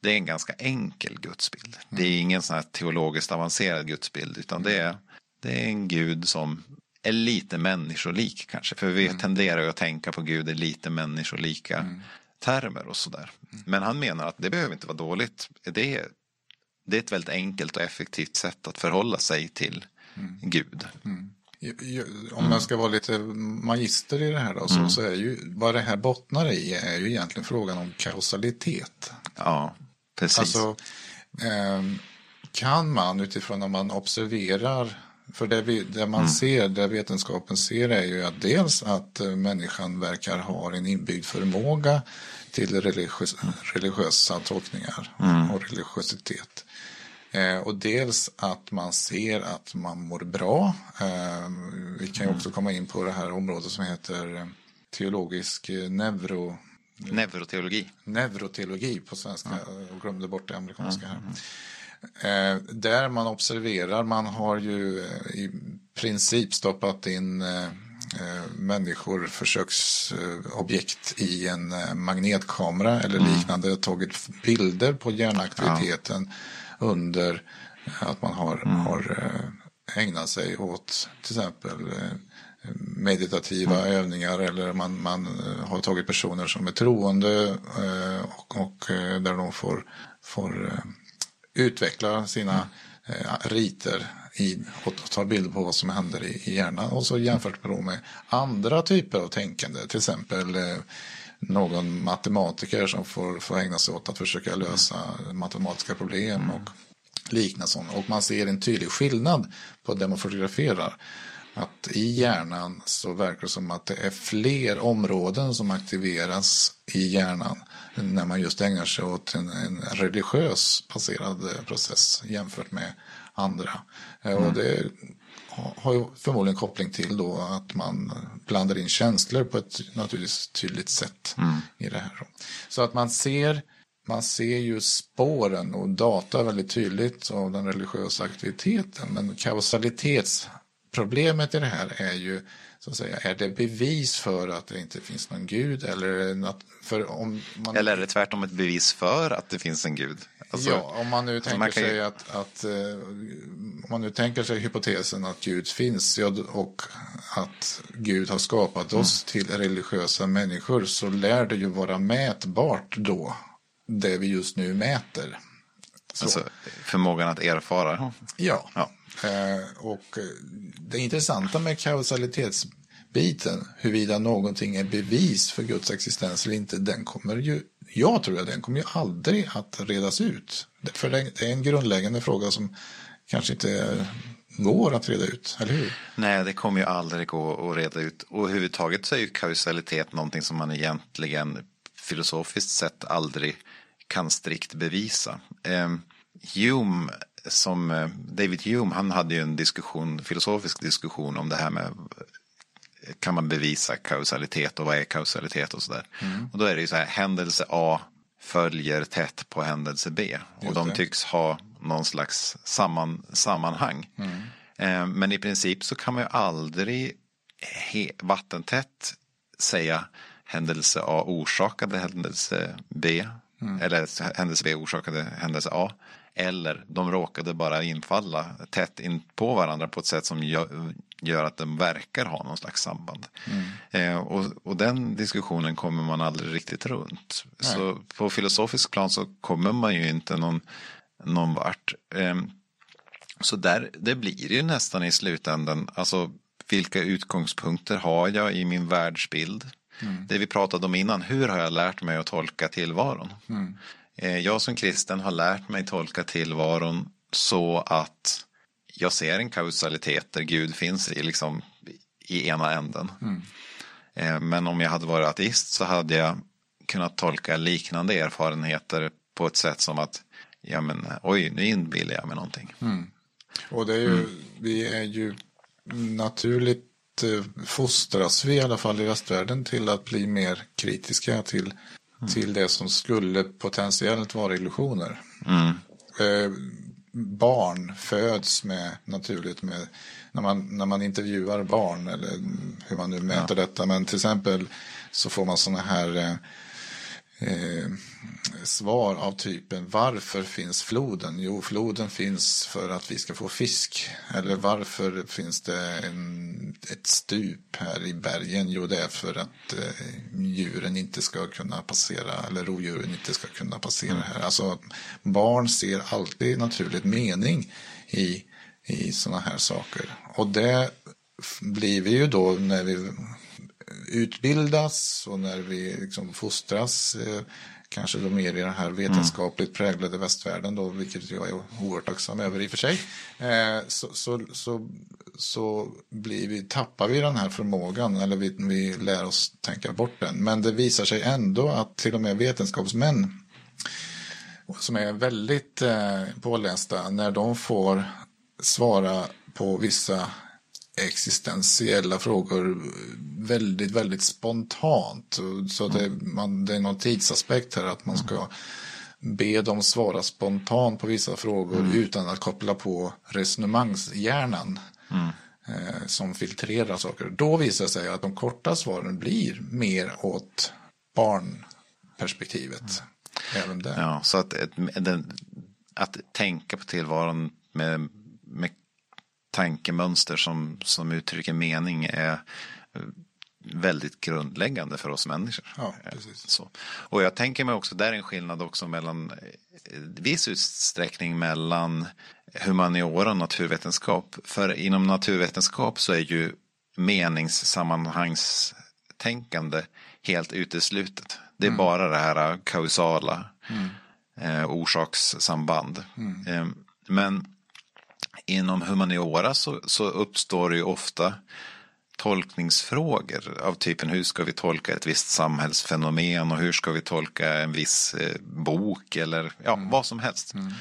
det är en ganska enkel gudsbild. Det är mm. ingen sån här teologiskt avancerad gudsbild utan det är, det är en gud som är lite människolik kanske. För vi mm. tenderar ju att tänka på Gud i lite människolika mm. termer och sådär. Mm. Men han menar att det behöver inte vara dåligt. Det är, det är ett väldigt enkelt och effektivt sätt att förhålla sig till mm. Gud. Mm. Om jag ska vara lite magister i det här då, så, så är ju vad det här bottnar i är ju egentligen frågan om kausalitet. Ja, precis. Alltså, eh, kan man utifrån när man observerar, för det, vi, det man mm. ser, det vetenskapen ser är ju att dels att eh, människan verkar ha en inbyggd förmåga till religiös, religiösa tolkningar mm. och religiositet. Eh, och dels att man ser att man mår bra. Eh, vi kan ju mm. också komma in på det här området som heter eh, teologisk neuro Neuroteologi. Neuroteologi på svenska. Mm. Jag glömde bort det amerikanska här. Mm. Eh, där man observerar, man har ju eh, i princip stoppat in eh, människor, försöksobjekt i en magnetkamera eller mm. liknande, tagit bilder på hjärnaktiviteten ja. Under att man har, mm. har ägnat sig åt till exempel meditativa mm. övningar eller man, man eh, har tagit personer som är troende eh, och, och eh, där de får, får utveckla sina riter i, och ta bilder på vad som händer i, i hjärnan och så jämfört med andra typer av tänkande, till exempel någon matematiker som får, får ägna sig åt att försöka lösa matematiska problem mm. och liknande. Och man ser en tydlig skillnad på det man fotograferar att i hjärnan så verkar det som att det är fler områden som aktiveras i hjärnan när man just ägnar sig åt en, en religiös baserad process jämfört med andra. Eh, mm. Och det har ju förmodligen koppling till då att man blandar in känslor på ett naturligtvis tydligt sätt mm. i det här. Så att man ser man ser ju spåren och data väldigt tydligt av den religiösa aktiviteten men kausalitets problemet i det här är ju så att säga, är det bevis för att det inte finns någon gud eller något, för om man... eller är det tvärtom ett bevis för att det finns en gud? Alltså, ja, om man nu tänker man sig ju... att, att uh, om man nu tänker sig hypotesen att Gud finns ja, och att Gud har skapat oss mm. till religiösa människor så lär det ju vara mätbart då det vi just nu mäter. Så. Alltså förmågan att erfara? Ja. ja. Eh, och eh, det intressanta med kausalitetsbiten, huruvida någonting är bevis för Guds existens eller inte, den kommer ju, jag tror att den kommer ju aldrig att redas ut. För det är en grundläggande fråga som kanske inte går att reda ut, eller hur? Nej, det kommer ju aldrig gå att reda ut. Och överhuvudtaget så är ju kausalitet någonting som man egentligen filosofiskt sett aldrig kan strikt bevisa. Eh, Hume, som eh, David Hume, han hade ju en diskussion, filosofisk diskussion om det här med kan man bevisa kausalitet och vad är kausalitet och sådär. Mm. Och då är det ju så här, händelse A följer tätt på händelse B. Och de tycks ha någon slags samman, sammanhang. Mm. Eh, men i princip så kan man ju aldrig he, vattentätt säga händelse A orsakade händelse B Mm. Eller händelse B orsakade händelse A. Eller de råkade bara infalla tätt in på varandra på ett sätt som gör, gör att de verkar ha någon slags samband. Mm. Eh, och, och, den diskussionen kommer man aldrig riktigt runt. Nej. Så på filosofisk plan så kommer man ju inte någon, någon vart. Eh, så där, det blir ju nästan i slutändan, alltså vilka utgångspunkter har jag i min världsbild? Mm. Det vi pratade om innan, hur har jag lärt mig att tolka tillvaron? Mm. Eh, jag som kristen har lärt mig tolka tillvaron så att jag ser en kausalitet där Gud finns i, liksom, i ena änden. Mm. Eh, men om jag hade varit ateist så hade jag kunnat tolka liknande erfarenheter på ett sätt som att ja men oj, nu inbillar jag mig någonting. Mm. Och det är ju, mm. vi är ju naturligt Eh, fostras vi i alla fall i västvärlden till att bli mer kritiska till, mm. till det som skulle potentiellt vara illusioner. Mm. Eh, barn föds med naturligt med när man, när man intervjuar barn eller hur man nu mäter ja. detta. Men till exempel så får man sådana här eh, eh, svar av typen varför finns floden? Jo, floden finns för att vi ska få fisk. Eller varför finns det en, ett stup här i bergen? Jo, det är för att eh, djuren inte ska kunna passera, eller rovdjuren inte ska kunna passera mm. här. Alltså, barn ser alltid naturligt mening i, i sådana här saker. Och det blir vi ju då när vi utbildas och när vi liksom fostras eh, kanske då mer i den här vetenskapligt präglade västvärlden då, vilket jag är oerhört tacksam över i och för sig, eh, så, så, så, så blir vi, tappar vi den här förmågan eller vi, vi lär oss tänka bort den. Men det visar sig ändå att till och med vetenskapsmän som är väldigt eh, pålästa, när de får svara på vissa existentiella frågor väldigt, väldigt spontant. Så det, man, det är någon tidsaspekt här att man ska be dem svara spontant på vissa frågor mm. utan att koppla på resonemangshjärnan. Mm. Eh, som filtrerar saker. Då visar det sig att de korta svaren blir mer åt barnperspektivet. Mm. Även där. Ja, så att, att tänka på tillvaron med, med tankemönster som, som uttrycker mening är väldigt grundläggande för oss människor. Ja, precis. Så. Och jag tänker mig också, där är en skillnad också mellan, viss utsträckning mellan humaniora och naturvetenskap. För inom naturvetenskap så är ju meningssammanhangstänkande helt uteslutet. Det är mm. bara det här kausala mm. eh, orsakssamband. Mm. Eh, men inom humaniora så, så uppstår det ju ofta tolkningsfrågor av typen hur ska vi tolka ett visst samhällsfenomen och hur ska vi tolka en viss eh, bok eller ja, mm. vad som helst. Mm.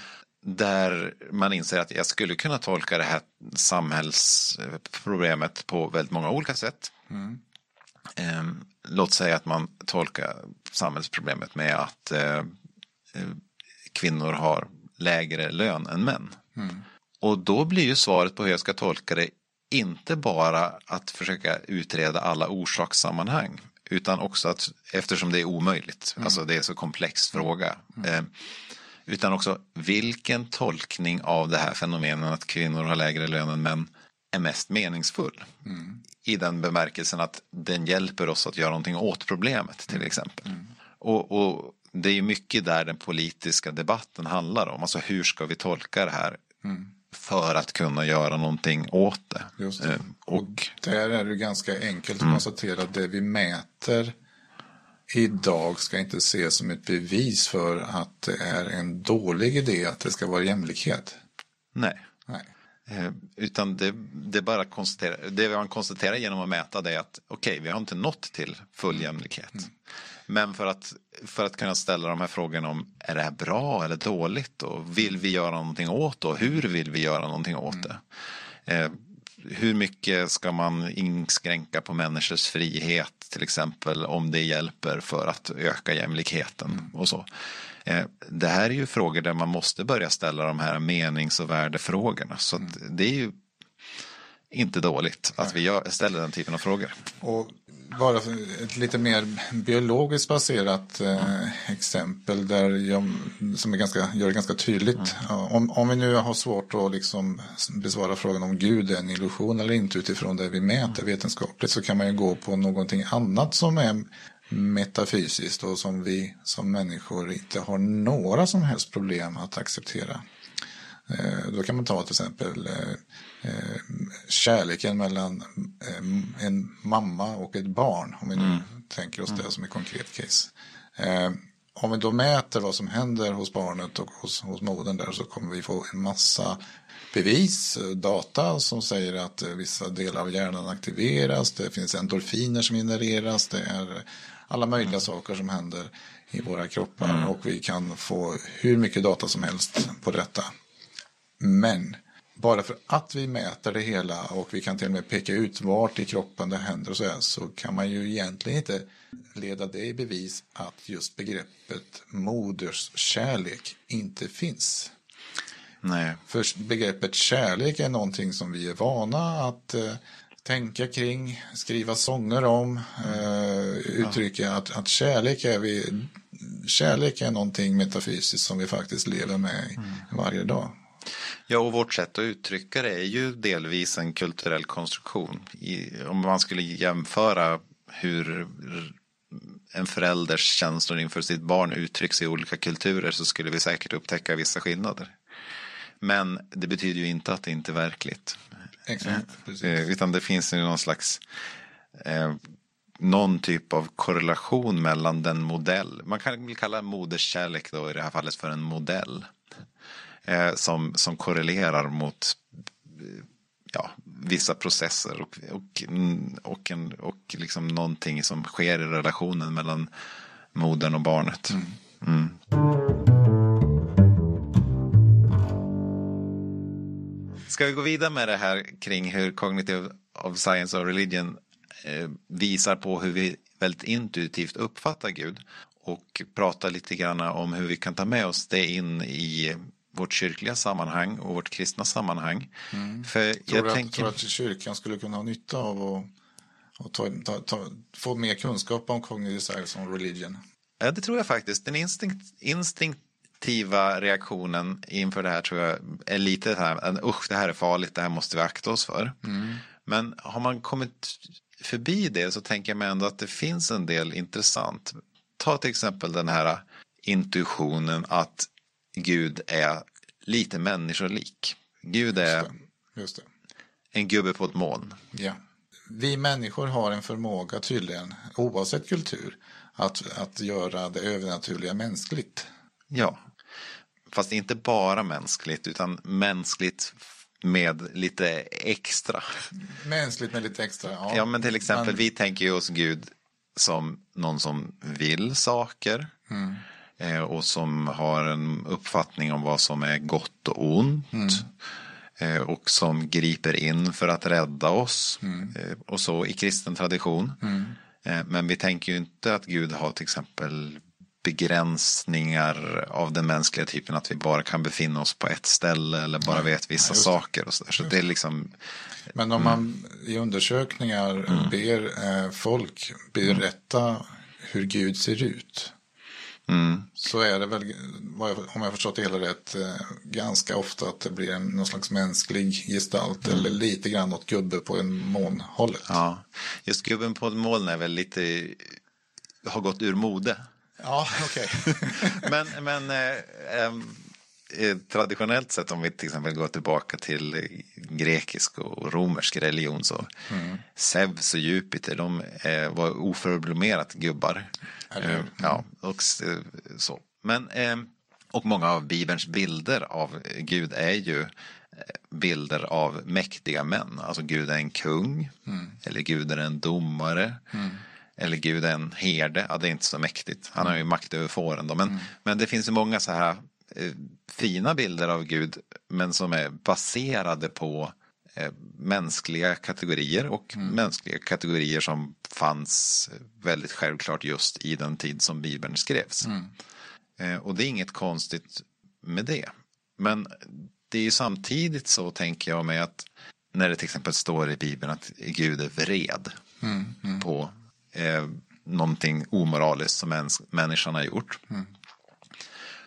Där man inser att jag skulle kunna tolka det här samhällsproblemet på väldigt många olika sätt. Mm. Eh, låt säga att man tolkar samhällsproblemet med att eh, eh kvinnor har lägre lön än män. Mm. Och då blir ju svaret på hur jag ska tolka det inte bara att försöka utreda alla orsakssammanhang utan också att eftersom det är omöjligt, mm. alltså det är så komplex fråga. Mm. Eh, utan också vilken tolkning av det här fenomenet att kvinnor har lägre lön än män är mest meningsfull. Mm. I den bemärkelsen att den hjälper oss att göra någonting åt problemet till exempel. Mm. Och, och, det är mycket där den politiska debatten handlar om. Alltså hur ska vi tolka det här? För att kunna göra någonting åt det. Just det. Eh, och, och där är det ganska enkelt att mm. konstatera att det vi mäter idag ska inte ses som ett bevis för att det är en dålig idé att det ska vara jämlikhet. Nej. Nej. Eh, utan det, det bara konstatera, det man konstaterar genom att mäta det är att okej, okay, vi har inte nått till full jämlikhet. Mm. Men för att, för att kunna ställa de här frågorna om är det här bra eller dåligt och vill vi göra någonting åt det och hur vill vi göra någonting åt det. Eh, hur mycket ska man inskränka på människors frihet till exempel om det hjälper för att öka jämlikheten mm. och så. Eh, det här är ju frågor där man måste börja ställa de här menings och värdefrågorna. Så mm. det är ju inte dåligt att vi ställer den typen av frågor. Och bara ett lite mer biologiskt baserat eh, exempel där jag, som är ganska, gör det ganska tydligt. Mm. Om, om vi nu har svårt att liksom besvara frågan om Gud är en illusion eller inte utifrån det vi mäter vetenskapligt så kan man ju gå på någonting annat som är metafysiskt och som vi som människor inte har några som helst problem att acceptera. Eh, då kan man ta till exempel eh, eh, kärleken mellan en mamma och ett barn. Om vi nu mm. tänker oss det mm. som ett konkret case. Om vi då mäter vad som händer hos barnet och hos, hos modern där så kommer vi få en massa bevis, data som säger att vissa delar av hjärnan aktiveras, det finns endorfiner som genereras, det är alla möjliga mm. saker som händer i våra kroppar mm. och vi kan få hur mycket data som helst på detta. Men bara för att vi mäter det hela och vi kan till och med peka ut vart i kroppen det händer och så, här, så kan man ju egentligen inte leda det i bevis att just begreppet moderskärlek inte finns. Nej. För begreppet kärlek är någonting som vi är vana att eh, tänka kring, skriva sånger om, eh, uttrycka ja. att, att kärlek är vi Kärlek är någonting metafysiskt som vi faktiskt lever med mm. varje dag. Ja, och vårt sätt att uttrycka det är ju delvis en kulturell konstruktion. I, om man skulle jämföra hur en förälders känslor inför sitt barn uttrycks i olika kulturer så skulle vi säkert upptäcka vissa skillnader. Men det betyder ju inte att det inte är verkligt. Exakt, eh, Utan det finns ju någon slags eh, någon typ av korrelation mellan den modell, man kan kalla moderskärlek då i det här fallet för en modell eh, som, som korrelerar mot eh, ja, vissa processer och, och, och, en, och liksom någonting som sker i relationen mellan modern och barnet. Mm. Mm. Ska vi gå vidare med det här kring hur Cognitive of Science och Religion eh, visar på hur vi väldigt intuitivt uppfattar Gud och prata lite grann om hur vi kan ta med oss det in i vårt kyrkliga sammanhang och vårt kristna sammanhang. Mm. För tror, jag du tänker... tror att kyrkan skulle kunna ha nytta av att och ta, ta, ta, få mer kunskap om cognitive science och religion? Ja, det tror jag faktiskt. Den instinkt, instinktiva reaktionen inför det här tror jag är lite här, usch, det här är farligt, det här måste vi akta oss för. Mm. Men har man kommit förbi det så tänker jag mig ändå att det finns en del intressant. Ta till exempel den här intuitionen att Gud är lite människolik. Gud är just det, just det. en gubbe på ett moln. Ja. Vi människor har en förmåga tydligen, oavsett kultur, att, att göra det övernaturliga mänskligt. Ja, fast inte bara mänskligt utan mänskligt med lite extra. Mänskligt med lite extra, ja. Ja, men till exempel man... vi tänker ju oss Gud som någon som vill saker. Mm. Eh, och som har en uppfattning om vad som är gott och ont. Mm. Eh, och som griper in för att rädda oss. Mm. Eh, och så i kristen tradition. Mm. Men vi tänker ju inte att Gud har till exempel begränsningar av den mänskliga typen att vi bara kan befinna oss på ett ställe eller bara vet vissa ja, saker och så där. Så det är liksom Men om man i undersökningar mm. ber folk berätta hur Gud ser ut. Mm. Så är det väl, om jag förstått det hela rätt, eh, ganska ofta att det blir en, någon slags mänsklig gestalt mm. eller lite grann åt gubbe på en månhållet. Ja, just gubben på ett moln är väl lite, har gått ur mode. Ja, okej. Okay. [laughs] men men eh, eh, traditionellt sett om vi till exempel går tillbaka till grekisk och romersk religion så mm. Zeus och Jupiter de eh, var oförblommerat gubbar. Mm. ja, och så. Men, eh, och många av Bibelns bilder av Gud är ju bilder av mäktiga män. Alltså Gud är en kung, mm. eller Gud är en domare. Mm eller Gud är en herde, ja det är inte så mäktigt. Han har ju makt över fåren då. Men, mm. men det finns ju många så här eh, fina bilder av Gud, men som är baserade på eh, mänskliga kategorier och mm. mänskliga kategorier som fanns väldigt självklart just i den tid som Bibeln skrevs. Mm. Eh, och det är inget konstigt med det. Men det är ju samtidigt så, tänker jag mig, att när det till exempel står i Bibeln att Gud är vred mm, mm. på eh, någonting omoraliskt som mäns människan har gjort. Mm.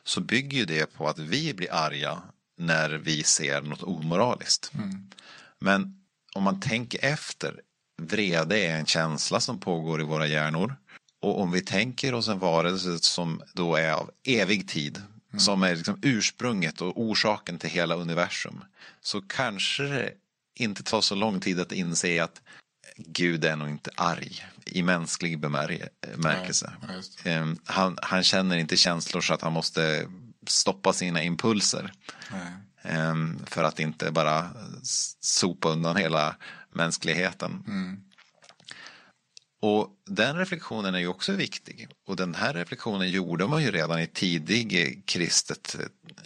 Så bygger ju det på att vi blir arga när vi ser något omoraliskt. Mm. Men om man tänker efter, vrede är en känsla som pågår i våra hjärnor. Och om vi tänker oss en varelse som då är av evig tid, mm. som är liksom ursprunget och orsaken till hela universum, så kanske det inte tar så lång tid att inse att Gud är nog inte arg i mänsklig bemärkelse. Nej, ehm, han, han, känner inte känslor så att han måste stoppa sina impulser. Nej. Ehm, för att inte bara sopa undan hela mänskligheten. Mm. Och den reflektionen är ju också viktig. Och den här reflektionen gjorde man ju redan i tidig kristet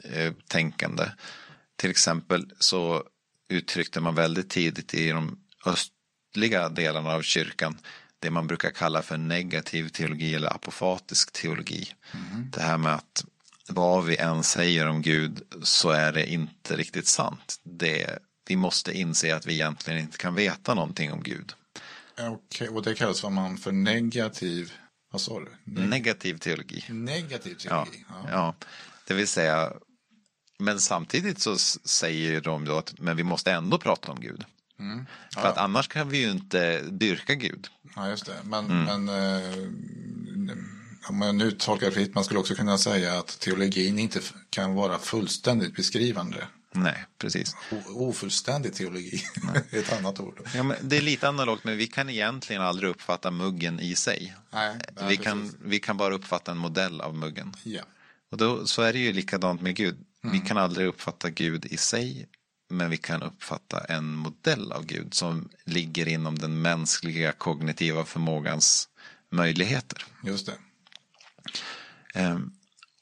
eh, tänkande. Till exempel så uttryckte man väldigt tidigt i de öst östliga delarna av kyrkan det man brukar kalla för negativ teologi eller apofatisk teologi. Mm. Det här med att vad vi än säger om Gud så är det inte riktigt sant. Det, vi måste inse att vi egentligen inte kan veta någonting om Gud. Okej, och det kallas vad man för negativ, vad sa du? Neg negativ teologi. Negativ teologi, ja, ja. ja. Det vill säga, men samtidigt så säger de då att men vi måste ändå prata om Gud. Mm. Ja. För att annars kan vi ju inte dyrka Gud. Ja, just det. Men, mm. men eh, om man nu tolkar fritt, man skulle också kunna säga att teologin inte kan vara fullständigt beskrivande. Nej, precis. O ofullständig teologi är [laughs] ett annat ord. Ja, men det är lite analogt, men vi kan egentligen aldrig uppfatta muggen i sig. Nej, vi, kan, vi kan bara uppfatta en modell av muggen. Ja. Och då, så är det ju likadant med Gud. Mm. Vi kan aldrig uppfatta Gud i sig, men vi kan uppfatta en modell av Gud som ligger inom den mänskliga kognitiva förmågans möjligheter. Just det. Ehm,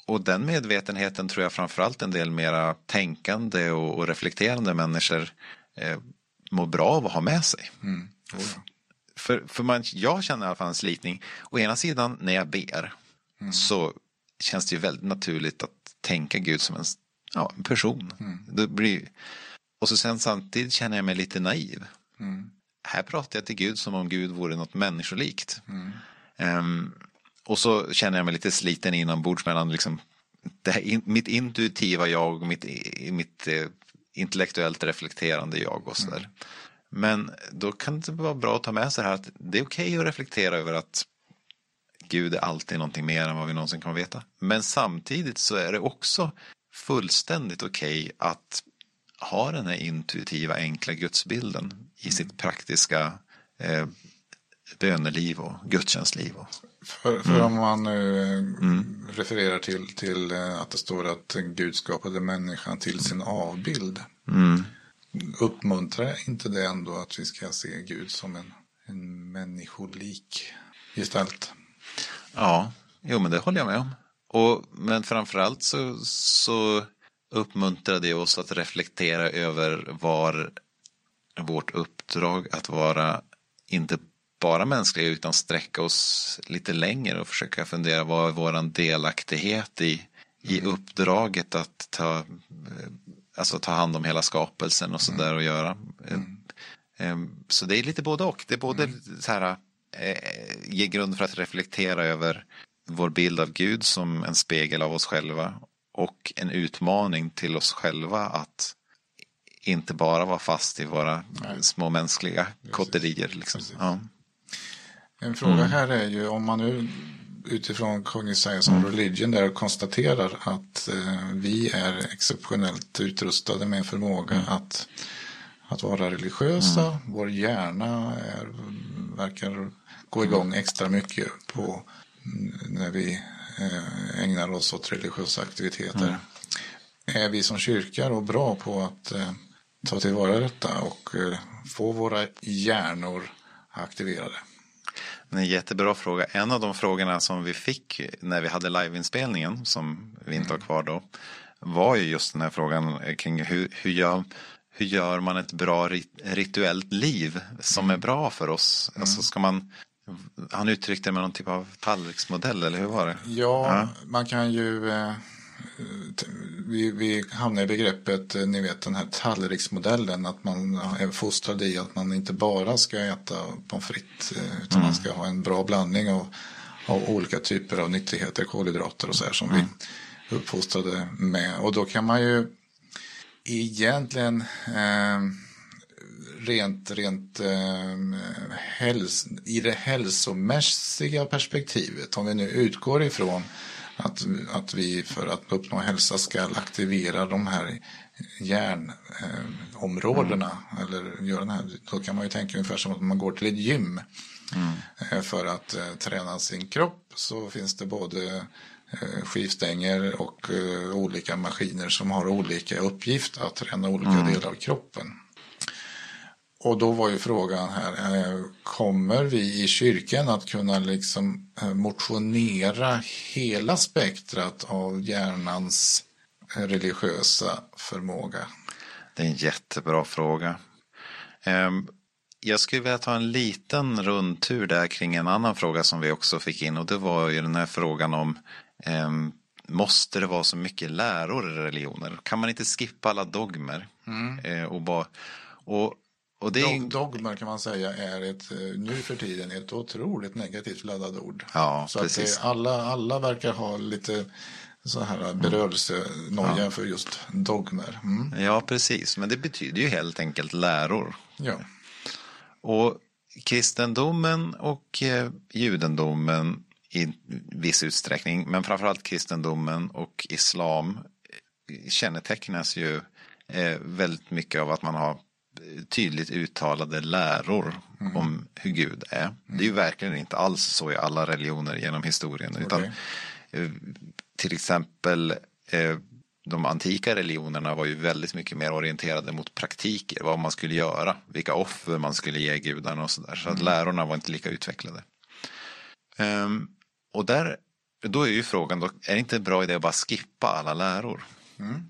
och den medvetenheten tror jag framförallt en del mera tänkande och, reflekterande människor eh, mår bra av att ha med sig. Mm. Oh. För, för man, jag känner i alla fall en slitning. Å ena sidan när jag ber mm. så känns det ju väldigt naturligt att tänka Gud som en, ja, en person. Mm. Det blir, och så sen samtidigt känner jag mig lite naiv. Mm. Här pratar jag till Gud som om Gud vore något människolikt. Um, och så känner jag mig lite sliten inombords mellan liksom, det här, mitt intuitiva jag och mitt, mitt eh, intellektuellt reflekterande jag och sådär. Mm. Men då kan det vara bra att ta med sig här att det är okej okay att reflektera över att Gud är alltid någonting mer än vad vi någonsin kan veta. Men samtidigt så är det också fullständigt okej okay att ha den här intuitiva enkla gudsbilden i sitt praktiska eh, böneliv och gudstjänstliv. För, för mm. om man nu eh, mm. refererar till, till eh, att det står att Gud skapade människan till sin avbild. Mm. Uppmuntrar inte det ändå att vi ska se Gud som en, en människolik gestalt? Ja, jo men det håller jag med om. Och, men framförallt så, så uppmuntrade oss att reflektera över var vårt uppdrag att vara inte bara mänskliga utan sträcka oss lite längre och försöka fundera vad är vår delaktighet i, i mm. uppdraget att ta, eh, alltså ta hand om hela skapelsen och sådär mm. och göra. Mm. Ehm, så det är lite både och. Det är både mm. så här, eh, ge grund för att reflektera över vår bild av Gud som en spegel av oss själva och en utmaning till oss själva att inte bara vara fast i våra Nej. små mänskliga kotterier. Liksom. Ja. En fråga mm. här är ju om man nu utifrån Cognitive Science and Religion där konstaterar att eh, vi är exceptionellt utrustade med en förmåga mm. att, att vara religiösa. Mm. Vår hjärna är, verkar gå igång extra mycket på när vi eh, ägnar oss åt religiösa aktiviteter. Mm. Är vi som kyrka då bra på att eh, ta tillvara detta och eh, få våra hjärnor aktiverade? En jättebra fråga. En av de frågorna som vi fick när vi hade liveinspelningen, som vi inte har kvar då, var ju just den här frågan kring hur, hur, gör, hur gör man ett bra rituellt liv som är bra för oss? Mm. Alltså ska man, han uttryckte det med någon typ av tallriksmodell, eller hur var det? Ja, ja. man kan ju eh, vi, vi hamnar i begreppet, eh, ni vet den här tallriksmodellen, att man är fostrad i att man inte bara ska äta pommes frites, eh, utan mm. man ska ha en bra blandning av, av olika typer av nyttigheter, kolhydrater och så här som mm. vi uppfostrade med. Och då kan man ju egentligen eh, rent, rent eh, häls i det hälsomässiga perspektivet, om vi nu utgår ifrån att, att vi för att uppnå hälsa ska aktivera de här hjärnområdena. Mm. Eller göra den här, då kan man ju tänka ungefär som att man går till ett gym. Mm. Eh, för att eh, träna sin kropp så finns det både eh, skivstänger och olika maskiner som har olika uppgift att träna olika mm. delar av kroppen. Och då var ju frågan här, eh, kommer vi i kyrkan att kunna liksom eh, motionera hela spektrat av hjärnans eh, religiösa förmåga? Det är en jättebra fråga. Ehm, jag skulle vilja ta en liten rundtur där kring en annan fråga som vi också fick in och det var ju den här frågan om ehm, Måste det vara så mycket läror i religioner? Kan man inte skippa alla dogmer? Mm. Och, bara, och och det är... Dogmer kan man säga är ett, eh, nu för tiden ett otroligt negativt laddat ord. Ja, så precis. Att det, alla, alla verkar ha lite så här berörelsenoja ja. för just dogmer. Mm. Ja, precis. Men det betyder ju helt enkelt läror. Ja. Och kristendomen och eh, judendomen i viss utsträckning, men framförallt kristendomen och islam eh, kännetecknas ju eh, väldigt mycket av att man har tydligt uttalade läror mm. om hur Gud är. Mm. Det är ju verkligen inte alls så i alla religioner genom historien. Okay. Utan, eh, till exempel eh, de antika religionerna var ju väldigt mycket mer orienterade mot praktiker, vad man skulle göra, vilka offer man skulle ge gudarna och sådär. Så att mm. lärorna var inte lika utvecklade. Um, och där, då är ju frågan, då, är det inte en bra idé att bara skippa alla läror? Mm.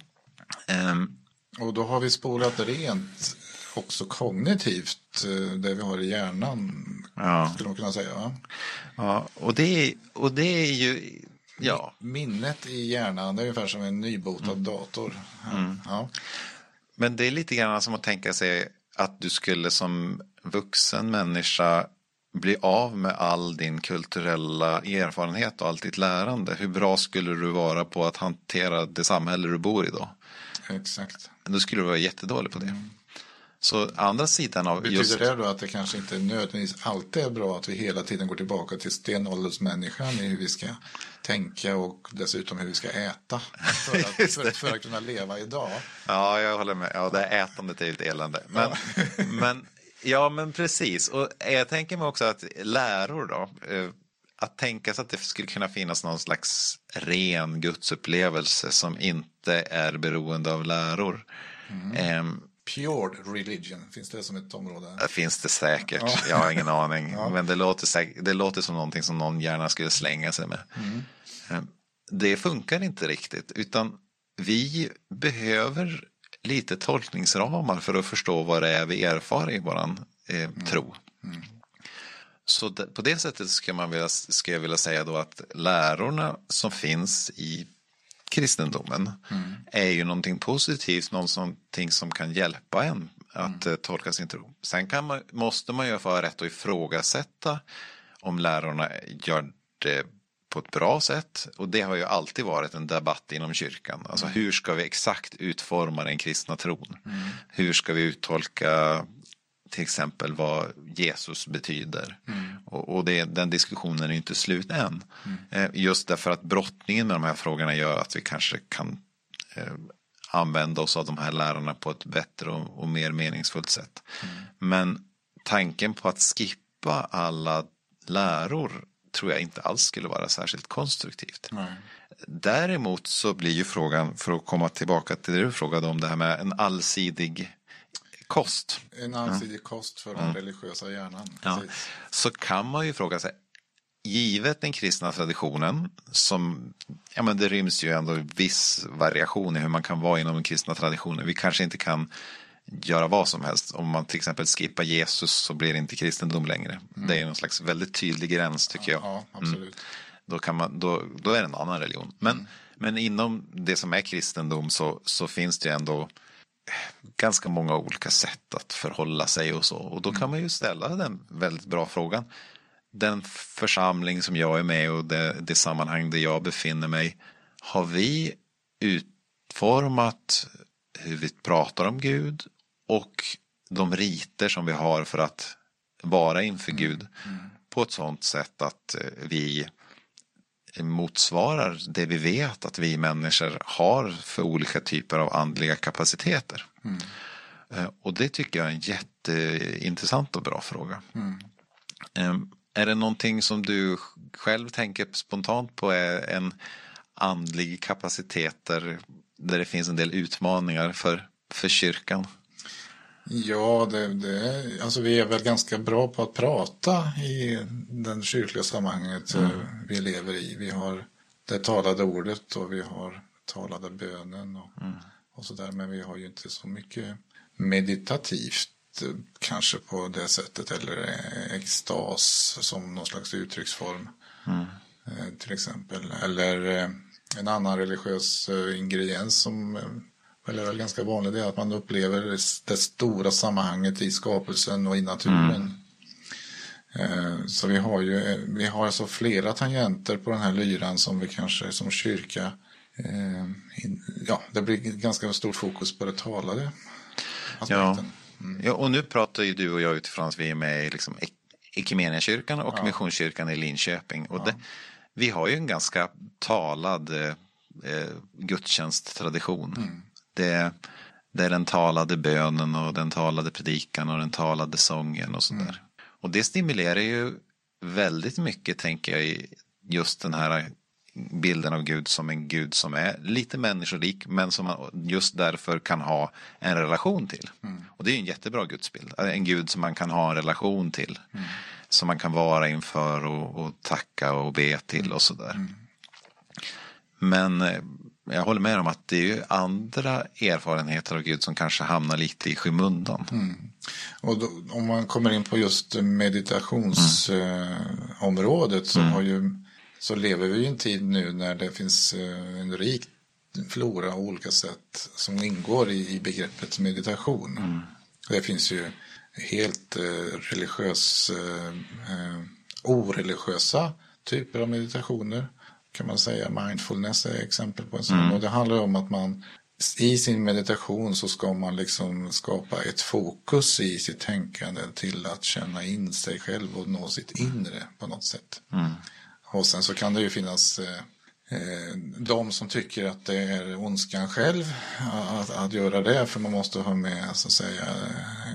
Um, och då har vi spolat rent också kognitivt, eh, det vi har i hjärnan, ja. skulle man kunna säga. Va? Ja, och det, och det är ju... Ja. Minnet i hjärnan, det är ungefär som en nybotad mm. dator. Mm. Ja. Men det är lite grann som att tänka sig att du skulle som vuxen människa bli av med all din kulturella erfarenhet och allt ditt lärande. Hur bra skulle du vara på att hantera det samhälle du bor i då? Exakt. Då skulle du vara jättedålig på det. Mm. Så andra sidan av Betyder just... det då att det kanske inte nödvändigtvis alltid är bra att vi hela tiden går tillbaka till stenåldersmänniskan i hur vi ska tänka och dessutom hur vi ska äta för att, [laughs] för, för att kunna leva idag? Ja, jag håller med. Ja, det ätandet är ju ett elände. Men, ja. [laughs] men, ja, men precis. Och jag tänker mig också att läror då, eh, att tänka sig att det skulle kunna finnas någon slags ren gudsupplevelse som inte är beroende av läror. Mm. Pure religion, finns det som ett område? Det finns det säkert, ja. jag har ingen aning. Ja. Men det låter, säkert, det låter som någonting som någon gärna skulle slänga sig med. Mm. Ehm, det funkar inte riktigt, utan vi behöver lite tolkningsramar för att förstå vad det är vi erfar i vår eh, mm. tro. Mm. Så på det sättet ska, man vilja, ska jag vilja säga då att lärorna som finns i kristendomen mm. är ju någonting positivt, någonting som kan hjälpa en att mm. tolka sin tro. Sen kan man, måste man ju få rätt att ifrågasätta om lärarna gör det på ett bra sätt. Och det har ju alltid varit en debatt inom kyrkan. Alltså hur ska vi exakt utforma den kristna tron? Mm. Hur ska vi uttolka till exempel vad Jesus betyder. Mm. Och, och det, den diskussionen är inte slut än. Mm. Eh, just därför att brottningen med de här frågorna gör att vi kanske kan eh, använda oss av de här lärarna på ett bättre och, och mer meningsfullt sätt. Mm. Men tanken på att skippa alla läror tror jag inte alls skulle vara särskilt konstruktivt. Nej. Däremot så blir ju frågan, för att komma tillbaka till det du frågade om, det här med en allsidig kost. En allsidig ja. kost för den mm. religiösa hjärnan. Ja. Så kan man ju fråga sig, givet den kristna traditionen, som, ja men det ryms ju ändå viss variation i hur man kan vara inom den kristna traditionen. Vi kanske inte kan göra vad som helst. Om man till exempel skippar Jesus så blir det inte kristendom längre. Mm. Det är någon slags väldigt tydlig gräns tycker jag. Ja, absolut. Mm. Då, kan man, då, då är det en annan religion. Men, mm. men inom det som är kristendom så, så finns det ändå ganska många olika sätt att förhålla sig och så. Och då kan mm. man ju ställa den väldigt bra frågan. Den församling som jag är med och det, det sammanhang där jag befinner mig. Har vi utformat hur vi pratar om Gud och de riter som vi har för att vara inför mm. Gud mm. på ett sådant sätt att eh, vi motsvarar det vi vet att vi människor har för olika typer av andliga kapaciteter. Mm. Eh, och det tycker jag är en jätteintressant och bra fråga. Mm. Ehm, är det någonting som du själv tänker spontant på är en andlig kapaciteter där det finns en del utmaningar för, för kyrkan? Ja, det, det, alltså vi är väl ganska bra på att prata i den kyrkliga sammanhanget mm. vi lever i. Vi har det talade ordet och vi har talade bönen och, mm. och sådär. Men vi har ju inte så mycket meditativt kanske på det sättet eller extas som någon slags uttrycksform. Mm. Eh, till exempel. Eller eh, en annan religiös eh, ingrediens som eller väl ganska vanligt, det är att man upplever det stora sammanhanget i skapelsen och i naturen. Mm. Så vi har ju vi har alltså flera tangenter på den här lyran som vi kanske som kyrka eh, ja, det blir ganska stort fokus på det talade Ja. Mm. ja, och nu pratar ju du och jag utifrån att vi är med i liksom Equmeniakyrkan och ja. Missionskyrkan i Linköping. Och ja. det, vi har ju en ganska talad eh, gudstjänsttradition. Mm. Det, det är den talade bönen och den talade predikan och den talade sången och sådär. Mm. Och det stimulerar ju väldigt mycket, tänker jag, i just den här bilden av Gud som en Gud som är lite människolik men som man just därför kan ha en relation till. Mm. Och det är en jättebra gudsbild. En Gud som man kan ha en relation till. Mm. Som man kan vara inför och, och tacka och be till och sådär. Mm. Men eh, jag håller med om att det är ju andra erfarenheter av Gud som kanske hamnar lite i skymundan. Mm. Och då, om man kommer in på just meditationsområdet mm. så, har ju, så lever vi i en tid nu när det finns eh, en rik flora av olika sätt som ingår i, i begreppet meditation. Mm. Det finns ju helt eh, religiös, eh, eh oreligiösa typer av meditationer kan man säga. Mindfulness är exempel på en sån. Mm. Och det handlar om att man i sin meditation så ska man liksom skapa ett fokus i sitt tänkande till att känna in sig själv och nå sitt inre på något sätt. Mm. Och sen så kan det ju finnas eh, eh, de som tycker att det är ondskan själv att, att göra det för man måste ha med så att säga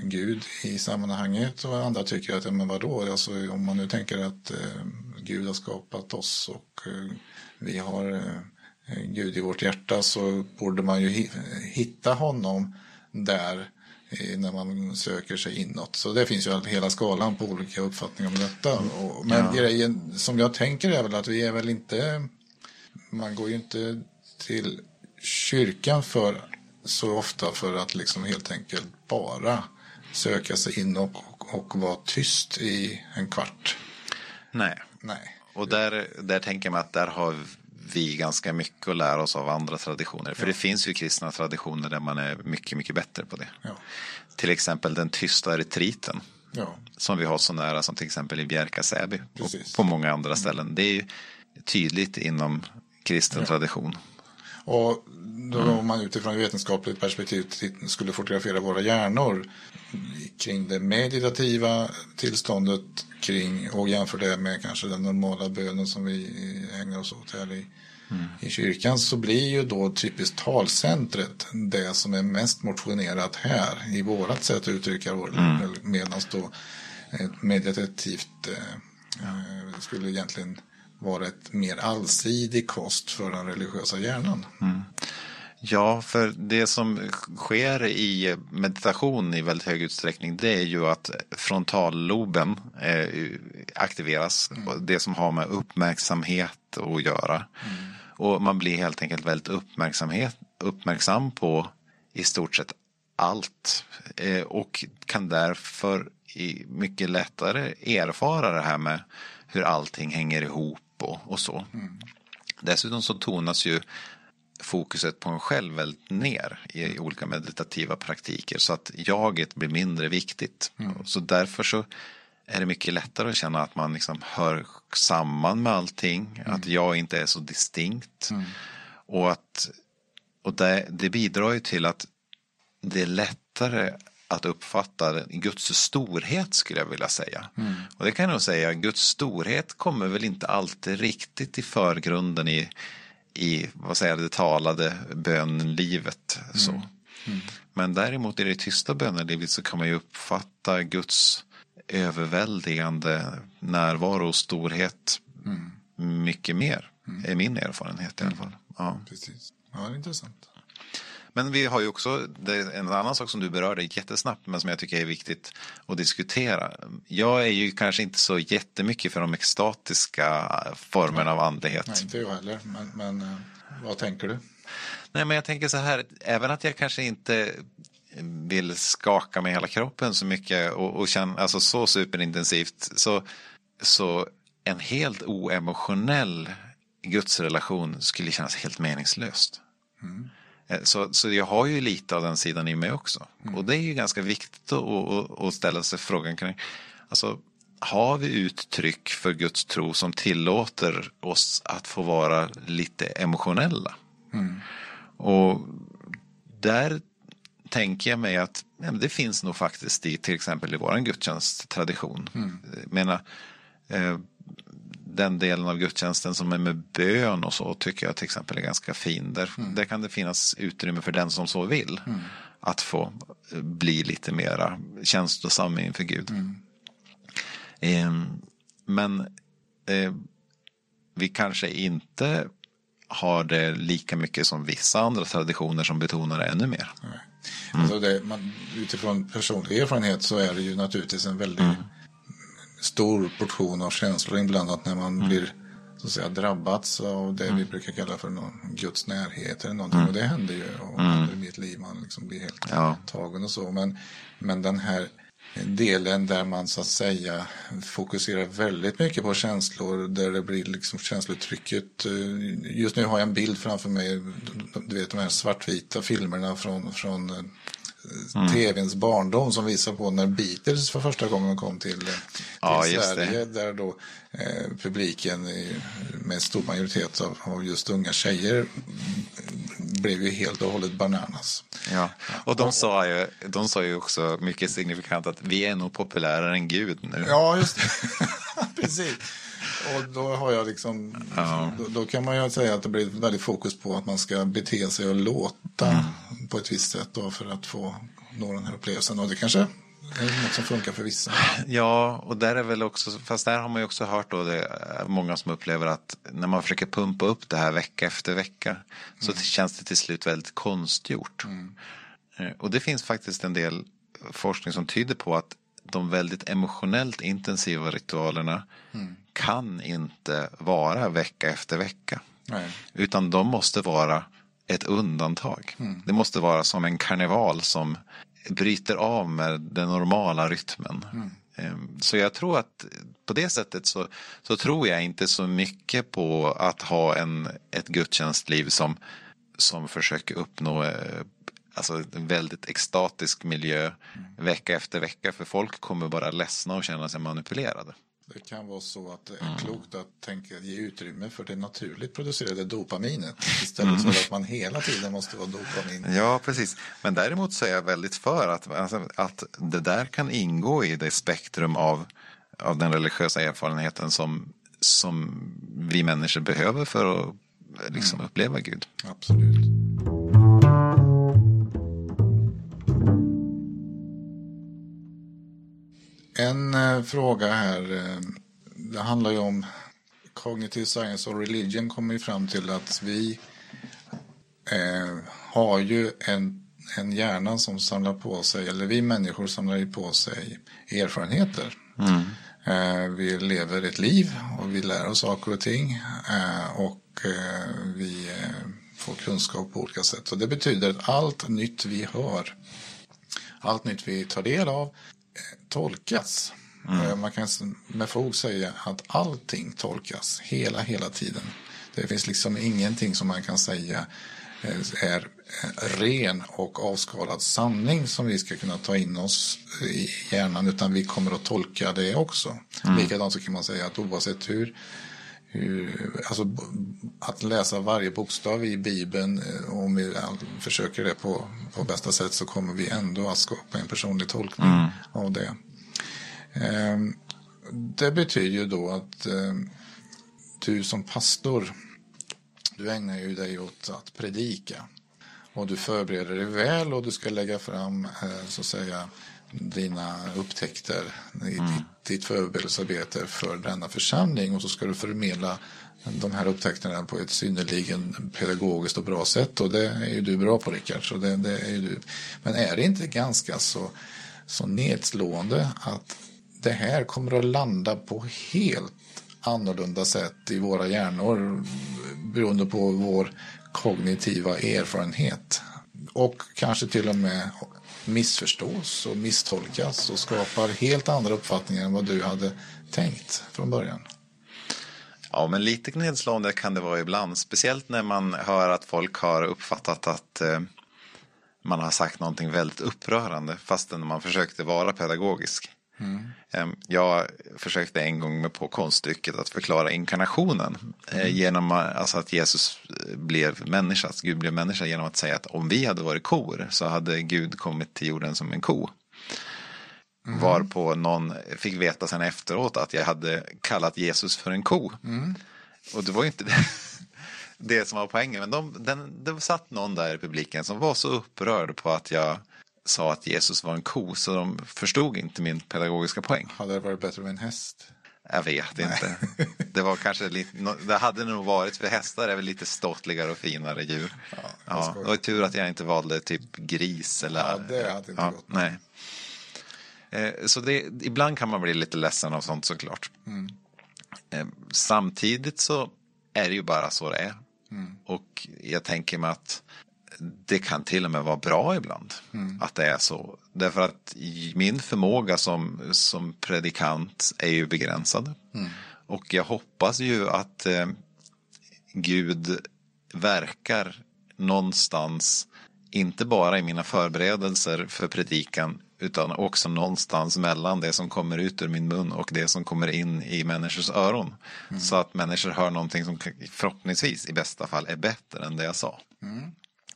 Gud i sammanhanget och andra tycker att men vadå, alltså, om man nu tänker att eh, Gud har skapat oss och eh, vi har eh, Gud i vårt hjärta så borde man ju hitta honom där när man söker sig inåt. Så det finns ju hela skalan på olika uppfattningar om detta. Men ja. grejen som jag tänker är väl att vi är väl inte, man går ju inte till kyrkan för så ofta för att liksom helt enkelt bara söka sig in och, och, och vara tyst i en kvart Nej. Nej. Och där, där tänker mig att där har vi ganska mycket att lära oss av andra traditioner. För ja. det finns ju kristna traditioner där man är mycket, mycket bättre på det. Ja. Till exempel den tysta retriten. Ja. Som vi har så nära som till exempel i Bjärka Säby. Och på många andra ställen. Det är ju tydligt inom kristen tradition. Och då mm. om man utifrån ett vetenskapligt perspektiv skulle fotografera våra hjärnor kring det meditativa tillståndet kring och jämför det med kanske den normala bönen som vi ägnar oss åt här i, mm. i kyrkan så blir ju då typiskt talcentret det som är mest motionerat här i vårat sätt att uttrycka vår mm. medan då ett meditativt eh, eh, skulle egentligen vara ett mer allsidig kost för den religiösa hjärnan. Mm. Ja, för det som sker i meditation i väldigt hög utsträckning det är ju att frontalloben eh, aktiveras. Mm. Det som har med uppmärksamhet att göra. Mm. Och man blir helt enkelt väldigt uppmärksamhet, uppmärksam på i stort sett allt. Eh, och kan därför mycket lättare erfara det här med hur allting hänger ihop och, och så. Mm. Dessutom så tonas ju fokuset på en själv väldigt ner i olika meditativa praktiker så att jaget blir mindre viktigt. Mm. Så därför så är det mycket lättare att känna att man liksom hör samman med allting, mm. att jag inte är så distinkt. Mm. Och, att, och det, det bidrar ju till att det är lättare att uppfatta Guds storhet skulle jag vilja säga. Mm. Och det kan jag nog säga, Guds storhet kommer väl inte alltid riktigt i förgrunden i, i vad säger det talade bönlivet. Så. Mm. Mm. Men däremot i det tysta bönelivet så kan man ju uppfatta Guds överväldigande närvaro och storhet mm. mycket mer. Mm. är min erfarenhet i alla fall. Ja. Precis. Ja, det är intressant. Men vi har ju också en annan sak som du berörde jättesnabbt men som jag tycker är viktigt att diskutera. Jag är ju kanske inte så jättemycket för de extatiska formerna av andlighet. Nej, inte jag heller. Men, men eh, vad tänker du? Nej, men jag tänker så här, även att jag kanske inte vill skaka med hela kroppen så mycket och, och känna, alltså så superintensivt, så, så en helt oemotionell gudsrelation skulle kännas helt meningslöst. Mm. Eh, så, så jag har ju lite av den sidan i mig också. Mm. Och det är ju ganska viktigt att, att ställa sig frågan kring, alltså har vi uttryck för Guds tro som tillåter oss att få vara lite emotionella? Mm. Och där tänker jag mig att ja, det finns nog faktiskt i till exempel i vår gudstjänsttradition. Mm. Menar, eh, den delen av gudstjänsten som är med bön och så tycker jag till exempel är ganska fin. Där, mm. där kan det finnas utrymme för den som så vill. Mm. Att få bli lite mera känslosam inför Gud. Mm. Eh, men eh, vi kanske inte har det lika mycket som vissa andra traditioner som betonar det ännu mer. Mm. Alltså det, man, utifrån personlig erfarenhet så är det ju naturligtvis en väldigt mm stor portion av känslor inblandat när man mm. blir så att säga, drabbats av det mm. vi brukar kalla för någon Guds närhet eller någonting. Mm. Och det händer ju och mm. i mitt liv. Man liksom blir helt ja. tagen och så. Men, men den här delen där man så att säga fokuserar väldigt mycket på känslor. Där det blir liksom känslotrycket. Eh, just nu har jag en bild framför mig. Du vet de här svartvita filmerna från, från eh, mm. tvns barndom som visar på när Beatles för första gången kom till, till ja, Sverige. Där då eh, publiken i, med stor majoritet av, av, just unga tjejer blev ju helt och hållet bananas. Ja, och de sa ju, de sa ju också mycket signifikant att vi är nog populärare än Gud nu. Ja, just det. [laughs] Precis. Och då har jag liksom, ja. då, då, kan man ju säga att det blir väldigt fokus på att man ska bete sig och låta mm. på ett visst sätt då för att få nå den här upplevelsen. Och det kanske är något som funkar för vissa. Ja, och där är väl också, fast där har man ju också hört då det många som upplever att när man försöker pumpa upp det här vecka efter vecka så mm. känns det till slut väldigt konstgjort. Mm. Eh, och det finns faktiskt en del forskning som tyder på att de väldigt emotionellt intensiva ritualerna mm. Kan inte vara vecka efter vecka. Nej. Utan de måste vara ett undantag. Mm. Det måste vara som en karneval som bryter av med den normala rytmen. Mm. Ehm, så jag tror att på det sättet så, så tror jag inte så mycket på att ha en, ett gudstjänstliv som, som försöker uppnå eh, alltså en väldigt extatisk miljö mm. vecka efter vecka. För folk kommer bara ledsna och känna sig manipulerade. Det kan vara så att det är mm. klokt att tänka, ge utrymme för det naturligt producerade dopaminet [laughs] istället mm. för att man hela tiden måste vara dopamin. Ja, precis. Men däremot så är jag väldigt för att, alltså, att det där kan ingå i det spektrum av, av den religiösa erfarenheten som, som vi människor behöver för att liksom, mm. uppleva Gud. Absolut. En eh, fråga här. Eh, det handlar ju om Cognitive Science och Religion kommer ju fram till att vi eh, har ju en, en hjärna som samlar på sig, eller vi människor samlar ju på sig erfarenheter. Mm. Eh, vi lever ett liv och vi lär oss saker och ting. Eh, och eh, vi får kunskap på olika sätt. Och det betyder att allt nytt vi hör, allt nytt vi tar del av tolkas. Mm. Eh, man kan med fog säga att allting tolkas hela, hela tiden. Det finns liksom ingenting som man kan säga eh, är ren och avskalad sanning som vi ska kunna ta in oss i hjärnan utan vi kommer att tolka det också. Mm. Likadant så kan man säga att oavsett hur alltså, att läsa varje bokstav i Bibeln eh, om vi försöker det på, på bästa sätt så kommer vi ändå att skapa en personlig tolkning mm. av det. Ehm, det betyder ju då att ehm, du som pastor, du ägnar ju dig åt att predika. Och du förbereder dig väl och du ska lägga fram eh, så att säga dina upptäckter, mm. ditt, ditt förberedelsearbete för denna församling och så ska du förmedla de här upptäckterna på ett synnerligen pedagogiskt och bra sätt och det är ju du bra på Rickard. Så det, det är du. Men är det inte ganska så, så nedslående att det här kommer att landa på helt annorlunda sätt i våra hjärnor beroende på vår kognitiva erfarenhet. Och kanske till och med missförstås och misstolkas och skapar helt andra uppfattningar än vad du hade tänkt från början. Ja, men lite nedslående kan det vara ibland. Speciellt när man hör att folk har uppfattat att eh, man har sagt någonting väldigt upprörande fastän man försökte vara pedagogisk. Mm. Jag försökte en gång med på konststycket att förklara inkarnationen eh, mm. genom alltså att Jesus blev människa, att Gud blev människa genom att säga att om vi hade varit kor så hade Gud kommit till jorden som en ko. Mm. Varpå någon fick veta sen efteråt att jag hade kallat Jesus för en ko. Mm. Och det var ju inte det, [laughs] det som var poängen. Men de, den, det satt någon där i publiken som var så upprörd på att jag sa att Jesus var en ko så de förstod inte min pedagogiska poäng. Hade det varit bättre med en häst? Jag vet Nej. inte. [laughs] Det var kanske lite, det hade nog varit för hästar är väl lite ståtligare och finare djur. Ja, ja, det var tur att jag inte valde typ gris eller. Ja, det hade inte ja, gått. Nej. Eh, så det, ibland kan man bli lite ledsen av sånt såklart. Mm. Eh, samtidigt så är det ju bara så det är. Mm. Och jag tänker mig att det kan till och med vara bra ibland mm. att det är så. Därför att min förmåga som, som predikant är ju begränsad. Mm. Och jag hoppas ju att eh, Gud verkar någonstans, inte bara i mina förberedelser för predikan, utan också någonstans mellan det som kommer ut ur min mun och det som kommer in i människors öron. Mm. Så att människor hör någonting som förhoppningsvis i bästa fall är bättre än det jag sa. Mm.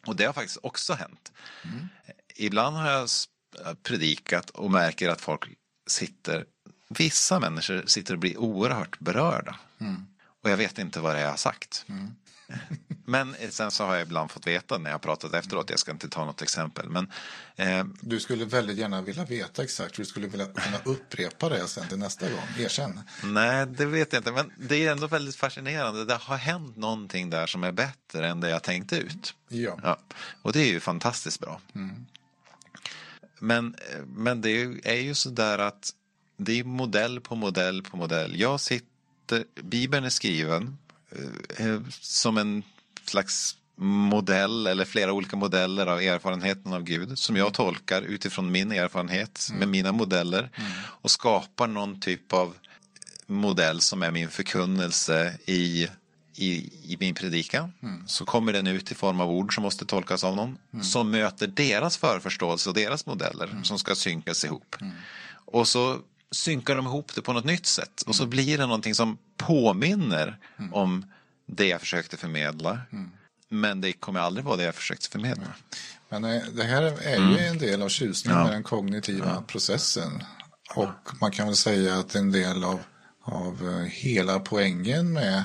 Och det har faktiskt också hänt. Mm. Ibland har jag predikat och märker att folk sitter, vissa människor sitter och blir oerhört berörda. Mm. Och jag vet inte vad det är jag har sagt. Mm. [laughs] Men sen så har jag ibland fått veta när jag pratat efteråt, jag ska inte ta något exempel. Men, eh, du skulle väldigt gärna vilja veta exakt, du skulle vilja kunna upprepa det sen till nästa gång, erkänn. Nej, det vet jag inte, men det är ändå väldigt fascinerande. Det har hänt någonting där som är bättre än det jag tänkte ut. Ja. ja. Och det är ju fantastiskt bra. Mm. Men, men det är ju så där att det är modell på modell på modell. Jag sitter, Bibeln är skriven Eh, som en slags modell eller flera olika modeller av erfarenheten av Gud som jag tolkar utifrån min erfarenhet med mina modeller och skapar någon typ av modell som är min förkunnelse i, i, i min predikan. Så kommer den ut i form av ord som måste tolkas av någon som möter deras förförståelse och deras modeller som ska synkas ihop. Och så synkar de ihop det på något nytt sätt. Och så blir det någonting som påminner om det jag försökte förmedla. Men det kommer aldrig vara det jag försökte förmedla. Men eh, det här är ju en del av tjusningen med den kognitiva processen. Och man kan väl säga att en del av, av eh, hela poängen med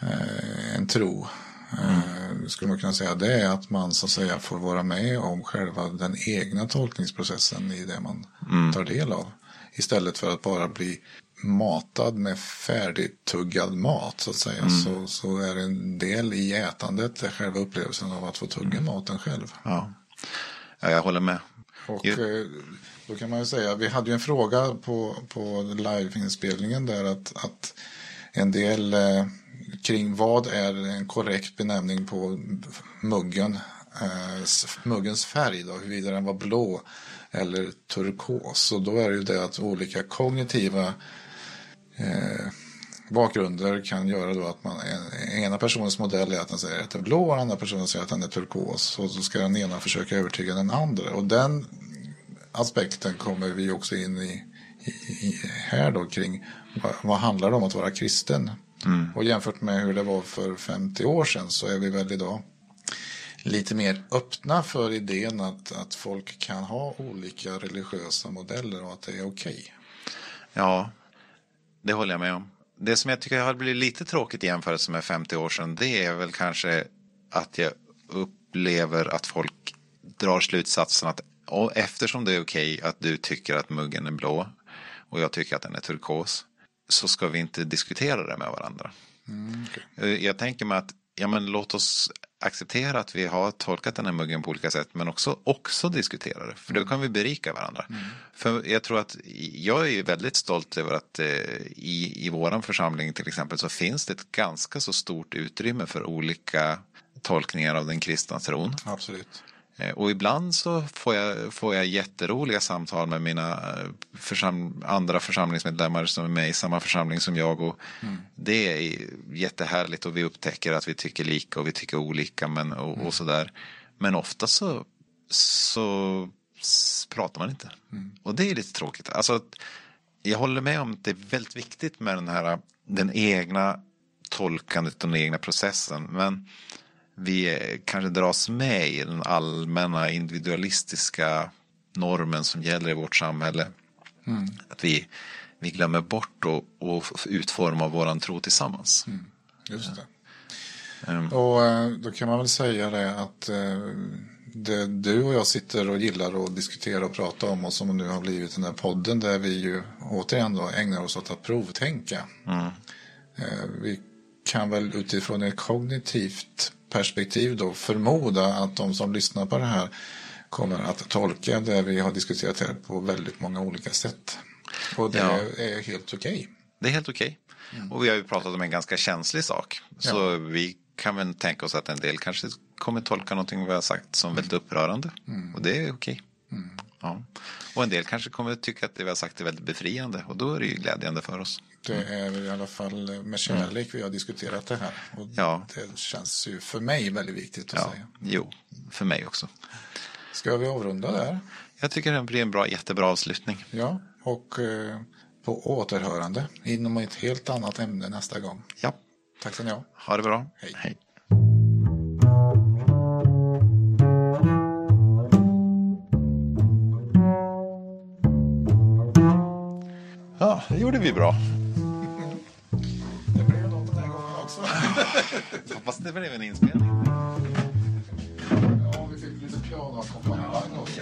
eh, en tro eh, skulle man kunna säga det är att man så att säga får vara med om själva den egna tolkningsprocessen i det man tar del av. Istället för att bara bli matad med färdigtuggad mat så att säga. Så, så är det en del i ätandet, det själva upplevelsen av att få tugga maten själv. Ja, ja jag håller med. Och Ju- eh, då kan man ju säga, vi hade ju en fråga på, på liveinspelningen där att, att en del eh, kring vad är en korrekt benämning på muggen, eh, muggens färg då, huruvida den var blå eller turkos. Och då är det ju det att olika kognitiva eh, bakgrunder kan göra då att man, en, ena personens modell är att den säger att den är blå och den andra personen säger att den är turkos. Och så ska den ena försöka övertyga den andra. Och den aspekten kommer vi också in i, i, i här då kring vad, vad handlar det om att vara kristen. Och jämfört med hur det var för 50 år sedan så är vi väl idag lite mer öppna för idén att, att folk kan ha olika religiösa modeller och att det är okej. Ja, det håller jag med om. Det som jag tycker har blivit lite tråkigt i jämförelse med 50 år sedan det är väl kanske att jag upplever att folk drar slutsatsen att och eftersom det är okej att du tycker att muggen är blå och jag tycker att den är turkos så ska vi inte diskutera det med varandra. Eh, Jag tänker mig att ja, men låt oss acceptera att vi har tolkat den här muggen på olika sätt men också, också diskutera det. För då kan vi berika varandra. För jag tror att jag är väldigt stolt över att eh, i, i våran församling till exempel så finns det ett ganska så stort utrymme för olika tolkningar av den kristna tron. Absolut. Eh, Och ibland så får jag, får jag jätteroliga samtal med mina eh, försam andra församlingsmedlemmar som är med i samma församling som jag. Och Det är jättehärligt och vi upptäcker att vi tycker lika och vi tycker olika men, och, och sådär. Men ofta så, så pratar man inte. Och det är lite tråkigt. Alltså, jag håller med om att det är väldigt viktigt med den här den egna tolkandet och den egna processen. Men vi kanske dras med i den allmänna individualistiska normen som gäller i vårt samhälle. Att vi, vi glömmer bort och, och utforma våran tro tillsammans. Just det. Ehm. Och eh, då kan man väl säga det att eh, det du och jag sitter och gillar att diskutera och prata om och som nu har blivit den här podden där vi ju återigen då ägnar oss åt att provtänka. Eh, Vi kan väl utifrån ett kognitivt perspektiv då förmoda att de som lyssnar på det här kommer att tolka det vi har diskuterat här på väldigt många olika sätt. Och det Ja. är helt okej. Det är helt okej. Och vi har ju pratat om en ganska känslig sak. Så vi kan väl tänka oss att en del kanske kommer tolka någonting vi har sagt som väldigt upprörande. Och det är okej. Ja. Och en del kanske kommer tycka att det vi har sagt är väldigt befriande. Och då är det ju glädjande för oss. Det är i alla fall med kärlek vi har diskuterat det här. Och Ja. Det känns ju för mig väldigt viktigt att Ja, säga. jo, för mig också. Ska vi avrunda där? Jag tycker det blir en bra, jättebra avslutning. Ja, och eh, på återhörande inom ett helt annat ämne nästa gång. Ja, Tack ska ni ha. ha det bra. Hej. Hej. Ja, det gjorde vi bra. [laughs] Hoppas det blev en inspelning. Ja, vi fick lite pianoackompanjemang också.